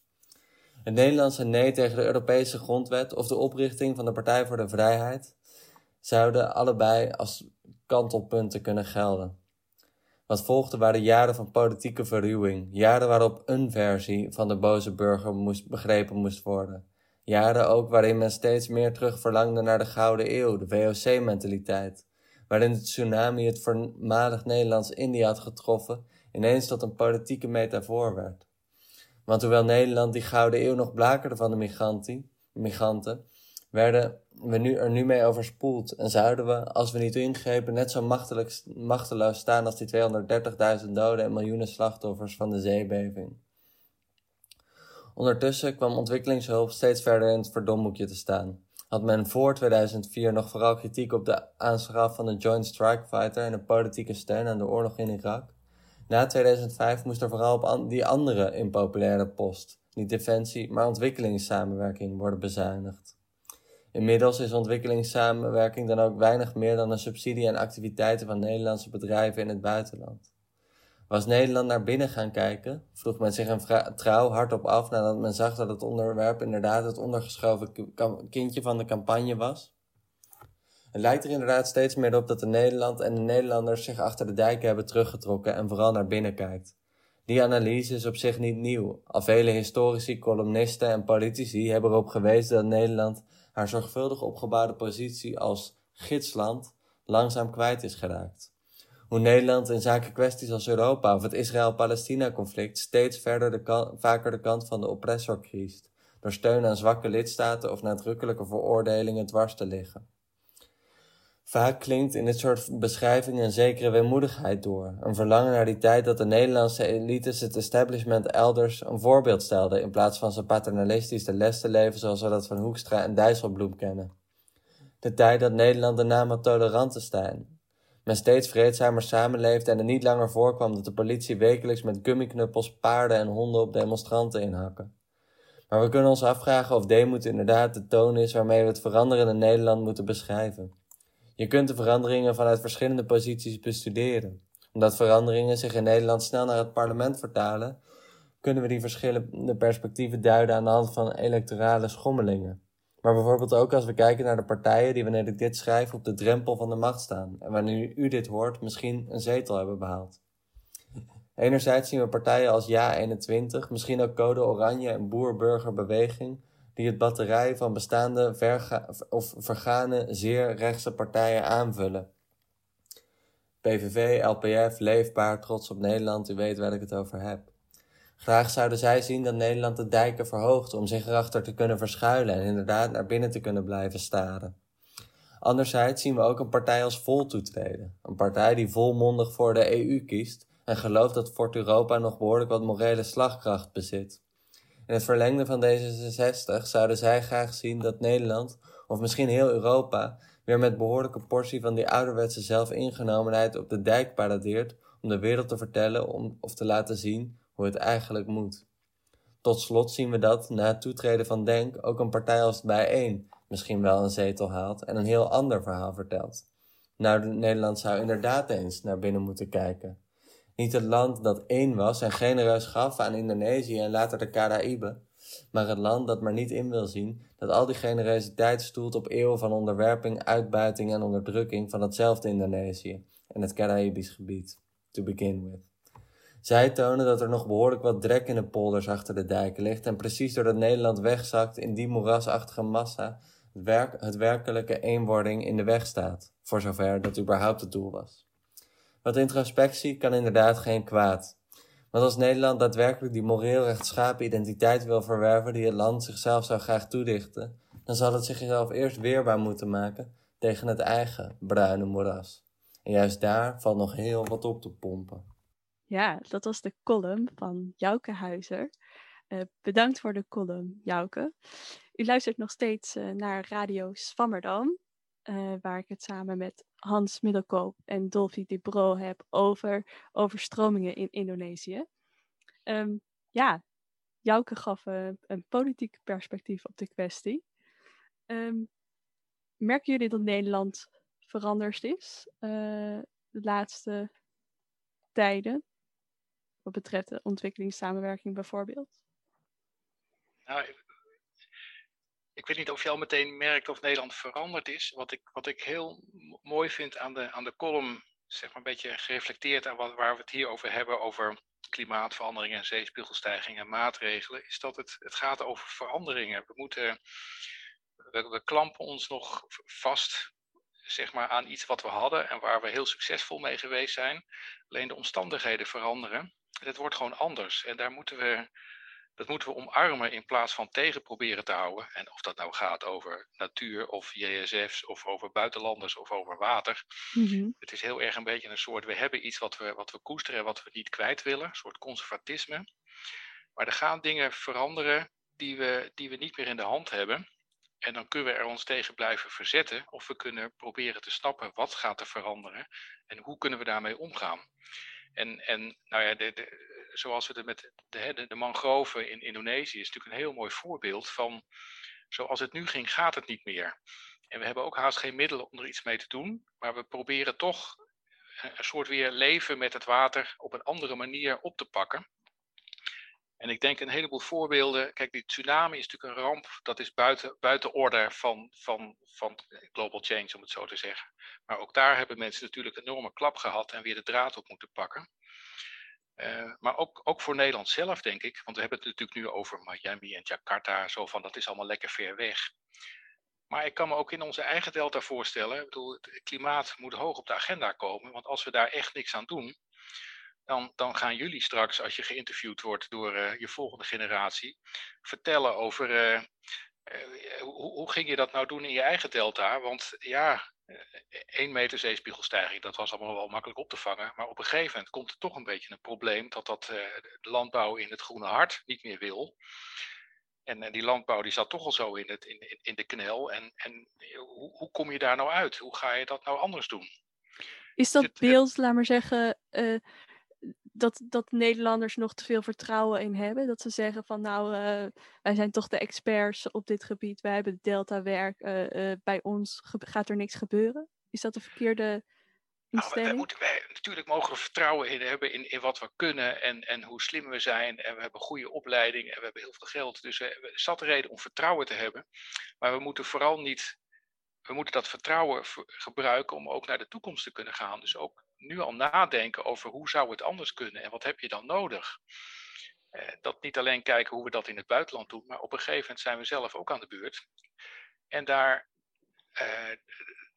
Het Nederlandse nee tegen de Europese grondwet of de oprichting van de Partij voor de Vrijheid zouden allebei als kantelpunten kunnen gelden. Wat volgde waren jaren van politieke verruwing, jaren waarop een versie van de boze burger moest begrepen moest worden. Jaren ook waarin men steeds meer terug verlangde naar de Gouden Eeuw, de VOC-mentaliteit, waarin de tsunami het voormalig Nederlands-Indië had getroffen, ineens tot een politieke metafoor werd. Want hoewel Nederland die Gouden Eeuw nog blakerde van de migranten, werden we nu, er nu mee overspoeld en zouden we, als we niet ingrepen, net zo machteloos staan als die 230.000 doden en miljoenen slachtoffers van de zeebeving. Ondertussen kwam ontwikkelingshulp steeds verder in het verdomhoekje te staan. Had men voor 2004 nog vooral kritiek op de aanschaf van de Joint Strike Fighter en de politieke steun aan de oorlog in Irak? Na 2005 moest er vooral op die andere impopulaire post, niet defensie, maar ontwikkelingssamenwerking, worden bezuinigd. Inmiddels is ontwikkelingssamenwerking dan ook weinig meer dan een subsidie aan activiteiten van Nederlandse bedrijven in het buitenland. Was Nederland naar binnen gaan kijken, vroeg men zich een trouw hardop af nadat men zag dat het onderwerp inderdaad het ondergeschoven kindje van de campagne was. Het lijkt er inderdaad steeds meer op dat de Nederland en de Nederlanders zich achter de dijken hebben teruggetrokken en vooral naar binnen kijkt. Die analyse is op zich niet nieuw. Al vele historici, columnisten en politici hebben erop gewezen dat Nederland haar zorgvuldig opgebouwde positie als gidsland langzaam kwijt is geraakt. Hoe Nederland in zaken kwesties als Europa of het Israël-Palestina-conflict steeds verder de vaker de kant van de oppressor kiest, door steun aan zwakke lidstaten of nadrukkelijke veroordelingen dwars te liggen. Vaak klinkt in dit soort beschrijvingen een zekere weemoedigheid door, een verlangen naar die tijd dat de Nederlandse elites het establishment elders een voorbeeld stelden in plaats van ze paternalistisch de les te leven zoals we dat van Hoekstra en Dijsselbloem kennen. De tijd dat Nederland de naam had tolerant te staan. Men steeds vreedzamer samenleefde en er niet langer voorkwam dat de politie wekelijks met gummiknuppels paarden en honden op demonstranten inhakken. Maar we kunnen ons afvragen of deemoed inderdaad de toon is waarmee we het veranderende Nederland moeten beschrijven. Je kunt de veranderingen vanuit verschillende posities bestuderen. Omdat veranderingen zich in Nederland snel naar het parlement vertalen, kunnen we die verschillende perspectieven duiden aan de hand van electorale schommelingen. Maar bijvoorbeeld ook als we kijken naar de partijen die wanneer ik dit schrijf op de drempel van de macht staan en wanneer u dit hoort misschien een zetel hebben behaald. Enerzijds zien we partijen als Ja21, misschien ook Code Oranje en Boer-Burger-beweging die het batterij van bestaande verga of vergane zeer rechtse partijen aanvullen. PVV, LPF, Leefbaar, Trots op Nederland, u weet waar ik het over heb. Graag zouden zij zien dat Nederland de dijken verhoogt om zich erachter te kunnen verschuilen en inderdaad naar binnen te kunnen blijven staren. Anderzijds zien we ook een partij als Vol toetreden. Een partij die volmondig voor de EU kiest en gelooft dat Fort Europa nog behoorlijk wat morele slagkracht bezit. In het verlengde van D66 zouden zij graag zien dat Nederland, of misschien heel Europa, weer met behoorlijke portie van die ouderwetse zelfingenomenheid op de dijk paradeert om de wereld te vertellen om, of te laten zien hoe het eigenlijk moet. Tot slot zien we dat, na het toetreden van Denk, ook een partij als Bijeen misschien wel een zetel haalt en een heel ander verhaal vertelt. Nou, Nederland zou inderdaad eens naar binnen moeten kijken. Niet het land dat één was en genereus gaf aan Indonesië en later de Caraïben, maar het land dat maar niet in wil zien dat al die generositeit stoelt op eeuwen van onderwerping, uitbuiting en onderdrukking van hetzelfde Indonesië en het Caraïbisch gebied, to begin with. Zij tonen dat er nog behoorlijk wat drek in de polders achter de dijken ligt en precies doordat Nederland wegzakt in die moerasachtige massa, het, werk, het werkelijke eenwording in de weg staat, voor zover dat überhaupt het doel was. Wat introspectie kan inderdaad geen kwaad. Want als Nederland daadwerkelijk die moreel rechtschapen identiteit wil verwerven die het land zichzelf zou graag toedichten, dan zal het zichzelf eerst weerbaar moeten maken tegen het eigen bruine moeras. En juist daar valt nog heel wat op te pompen. Ja, dat was de column van Jouke Huizer. Uh, bedankt voor de column, Jouke. U luistert nog steeds uh, naar Radio Swammerdam, uh, waar ik het samen met Hans Middelkoop en Dolphy de Bro heb over overstromingen in Indonesië. Um, ja, Jouke gaf een politiek perspectief op de kwestie. Um, merken jullie dat Nederland veranderd is de laatste tijden? Wat betreft de ontwikkelingssamenwerking bijvoorbeeld? Nou, ik weet niet of je al meteen merkt of Nederland veranderd is. Wat ik, wat ik heel mooi vind aan de, aan de column, zeg maar een beetje gereflecteerd aan wat, waar we het hier over hebben, over klimaatverandering en zeespiegelstijging en maatregelen, is dat het, het gaat over veranderingen. We moeten, we, we klampen ons nog vast zeg maar, aan iets wat we hadden en waar we heel succesvol mee geweest zijn. Alleen de omstandigheden veranderen. Het wordt gewoon anders. En daar moeten we dat moeten we omarmen in plaats van tegen proberen te houden. En of dat nou gaat over natuur of JSF's of over buitenlanders of over water. Mhm. Het is heel erg een beetje een soort, we hebben iets wat we, wat we koesteren en wat we niet kwijt willen. Een soort conservatisme. Maar er gaan dingen veranderen die we, die we niet meer in de hand hebben. En dan kunnen we er ons tegen blijven verzetten. Of we kunnen proberen te snappen wat gaat er veranderen. En hoe kunnen we daarmee omgaan. En, en nou ja, de, zoals we het met de, de mangroven in Indonesië is natuurlijk een heel mooi voorbeeld van zoals het nu ging, gaat het niet meer. En we hebben ook haast geen middelen om er iets mee te doen, maar we proberen toch een soort weer leven met het water op een andere manier op te pakken. En ik denk een heleboel voorbeelden. Kijk, die tsunami is natuurlijk een ramp. Dat is buiten, buiten orde van, van, van global change, om het zo te zeggen. Maar ook daar hebben mensen natuurlijk een enorme klap gehad en weer de draad op moeten pakken. Uh, maar ook, ook voor Nederland zelf, denk ik. Want we hebben het natuurlijk nu over Miami en Jakarta. Zo van, dat is allemaal lekker ver weg. Maar ik kan me ook in onze eigen delta voorstellen. Ik bedoel, het klimaat moet hoog op de agenda komen. Want als we daar echt niks aan doen. Dan, dan gaan jullie straks, als je geïnterviewd wordt door uh, je volgende generatie. vertellen over. Uh, hoe, hoe ging je dat nou doen in je eigen delta? Want ja, 1 meter zeespiegelstijging, dat was allemaal wel makkelijk op te vangen. Maar op een gegeven moment komt er toch een beetje een probleem dat dat de landbouw in het groene hart niet meer wil. En, en die landbouw die zat toch al zo in, het, in, in de knel. En, en hoe, hoe kom je daar nou uit? Hoe ga je dat nou anders doen? Is dat beeld, laat maar zeggen, uh, dat, dat Nederlanders nog te veel vertrouwen in hebben. Dat ze zeggen van nou, uh, wij zijn toch de experts op dit gebied. Wij hebben delta-werk. Uh, uh, bij ons gaat er niks gebeuren. Is dat de verkeerde instelling? Nou, wij moeten, wij, natuurlijk mogen we vertrouwen in hebben in, in wat we kunnen en, en hoe slim we zijn. En we hebben goede opleiding en we hebben heel veel geld. Dus we zat reden om vertrouwen te hebben. Maar we moeten vooral niet we moeten dat vertrouwen gebruiken om ook naar de toekomst te kunnen gaan. Dus ook nu al nadenken over hoe zou het anders kunnen en wat heb je dan nodig. Eh, dat niet alleen kijken hoe we dat in het buitenland doen, maar op een gegeven moment zijn we zelf ook aan de beurt. En daar, eh,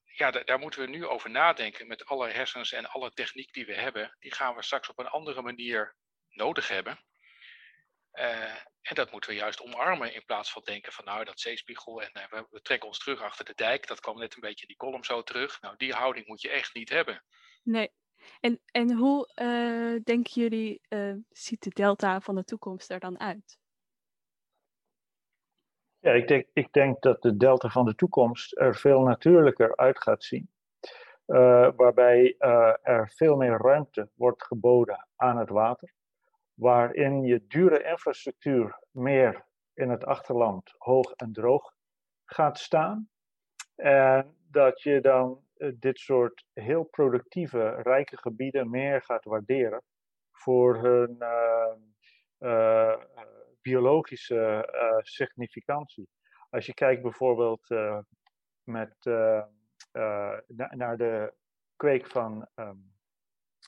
ja, daar moeten we nu over nadenken met alle hersens en alle techniek die we hebben. Die gaan we straks op een andere manier nodig hebben. En dat moeten we juist omarmen in plaats van denken van nou dat zeespiegel en we, we, trekken ons terug achter de dijk. Dat kwam net een beetje in die column zo terug. Nou die houding moet je echt niet hebben. Nee. En, en hoe denken jullie ziet de delta van de toekomst er dan uit? Ja, ik denk, ik denk dat de delta van de toekomst er veel natuurlijker uit gaat zien. Uh, waarbij uh, er veel meer ruimte wordt geboden aan het water. Waarin je dure infrastructuur meer in het achterland hoog en droog gaat staan. En dat je dan uh, dit soort heel productieve, rijke gebieden meer gaat waarderen voor hun biologische uh, significantie. Als je kijkt bijvoorbeeld met, na, naar de kweek van um,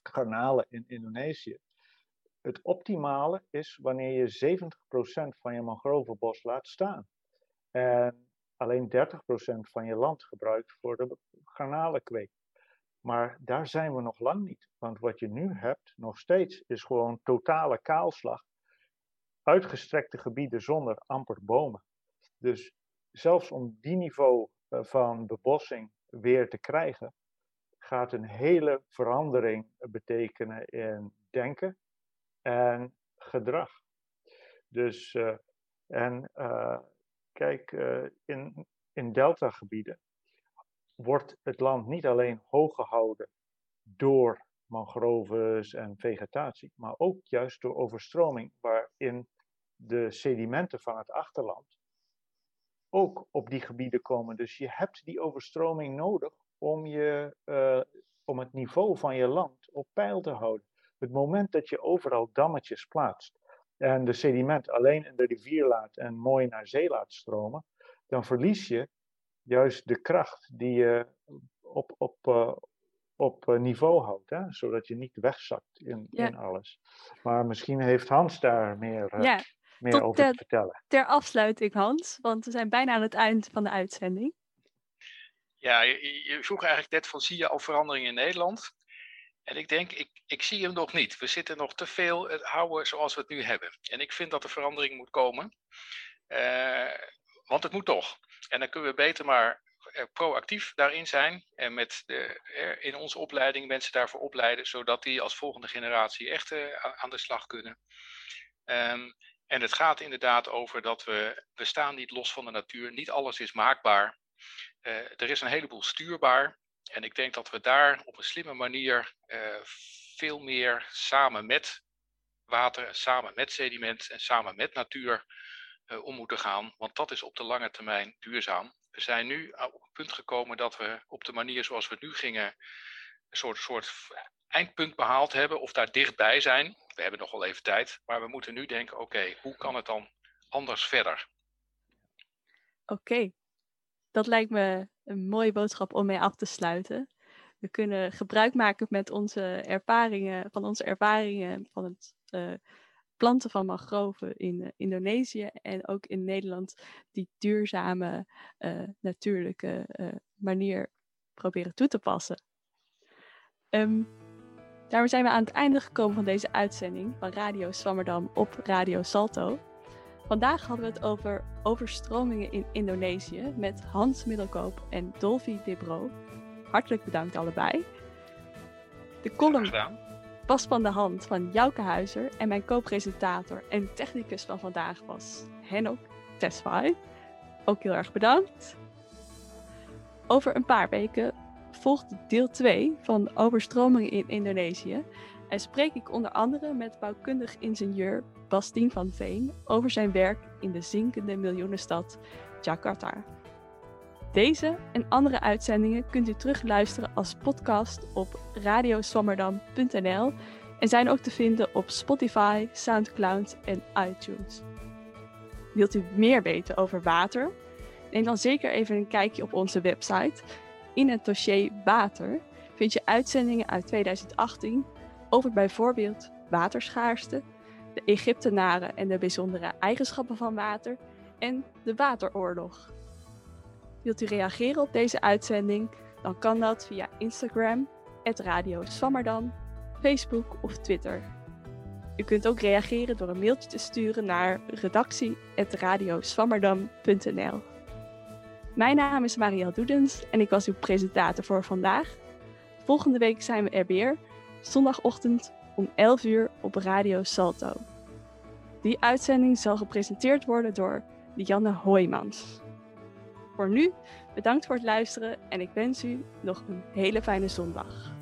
garnalen in Indonesië. Het optimale is wanneer je 70% van je mangrovenbos laat staan. En alleen 30% van je land gebruikt voor de garnalenkweek. Maar daar zijn we nog lang niet. Want wat je nu hebt, nog steeds, is gewoon totale kaalslag uitgestrekte gebieden zonder amper bomen. Dus zelfs om die niveau eh, van bebossing weer te krijgen, gaat een hele verandering betekenen in denken en gedrag. Dus, uh, en uh, kijk, uh, in, in deltagebieden wordt het land niet alleen hoog gehouden door mangroves en vegetatie, maar ook juist door overstroming, waarin de sedimenten van het achterland ook op die gebieden komen. Dus je hebt die overstroming nodig om, je, om het niveau van je land op peil te houden. Het moment dat je overal dammetjes plaatst en de sediment alleen in de rivier laat en mooi naar zee laat stromen, dan verlies je juist de kracht die je op, op, uh, op eh, niveau houdt, hè? zodat je niet wegzakt in, ja. in alles. Maar misschien heeft Hans daar meer. Uh, ja meer Tot over te vertellen. Ter afsluiting, Hans, want we zijn bijna aan het eind van de uitzending. Ja, je, je vroeg eigenlijk net van zie je al verandering in Nederland? En ik denk, ik, ik zie hem nog niet. We zitten nog te veel het houden zoals we het nu hebben. En ik vind dat er verandering moet komen. Uh, want het moet toch. En dan kunnen we beter maar eh, proactief daarin zijn. En met de, in onze opleiding mensen daarvoor opleiden. Zodat die als volgende generatie echt aan de slag kunnen. Um, en het gaat inderdaad over dat we, we staan niet los van de natuur. Niet alles is maakbaar. Er is een heleboel stuurbaar. En ik denk dat we daar op een slimme manier uh, veel meer samen met water, samen met sediment en samen met natuur uh, om moeten gaan. Want dat is op de lange termijn duurzaam. We zijn nu op het punt gekomen dat we op de manier zoals we nu gingen, een soort, soort eindpunt behaald hebben of daar dichtbij zijn. We hebben nog wel even tijd, maar we moeten nu denken, oké, hoe kan het dan anders verder? Oké, dat lijkt me een mooie boodschap om mee af te sluiten. We kunnen gebruik maken met onze ervaringen, van onze ervaringen van het uh, planten van mangroven in uh, Indonesië en ook in Nederland die duurzame, uh, natuurlijke manier proberen toe te passen. Um, Daarmee zijn we aan het einde gekomen van deze uitzending van Radio Swammerdam op Radio Salto. Vandaag hadden we het over overstromingen in Indonesië met Hans Middelkoop en Dolphy Dibro. Hartelijk bedankt allebei. De column was van de hand van Jouke Huizer en mijn co-presentator en technicus van vandaag was Henok Tesfaye. Ook heel erg bedankt. Over een paar weken volgt deel 2 van overstromingen in Indonesië en spreek ik onder andere met bouwkundig ingenieur Bastien van Veen over zijn werk in de zinkende miljoenenstad Jakarta. Deze en andere uitzendingen kunt u terugluisteren als podcast op radioswammerdam.nl en zijn ook te vinden op Spotify, SoundCloud en iTunes. Wilt u meer weten over water? Neem dan zeker even een kijkje op onze website in het dossier water vind je uitzendingen uit 2018 over bijvoorbeeld waterschaarste, de Egyptenaren en de bijzondere eigenschappen van water en de wateroorlog. Wilt u reageren op deze uitzending? Dan kan dat via Instagram, Radio Swammerdam, Facebook of Twitter. U kunt ook reageren door een mailtje te sturen naar redactie.radioswammerdam.nl Mijn naam is Marielle Doedens en ik was uw presentator voor vandaag. Volgende week zijn we er weer, zondagochtend om 11 uur op Radio Salto. Die uitzending zal gepresenteerd worden door Lianne Hoijmans. Voor nu, bedankt voor het luisteren en ik wens u nog een hele fijne zondag.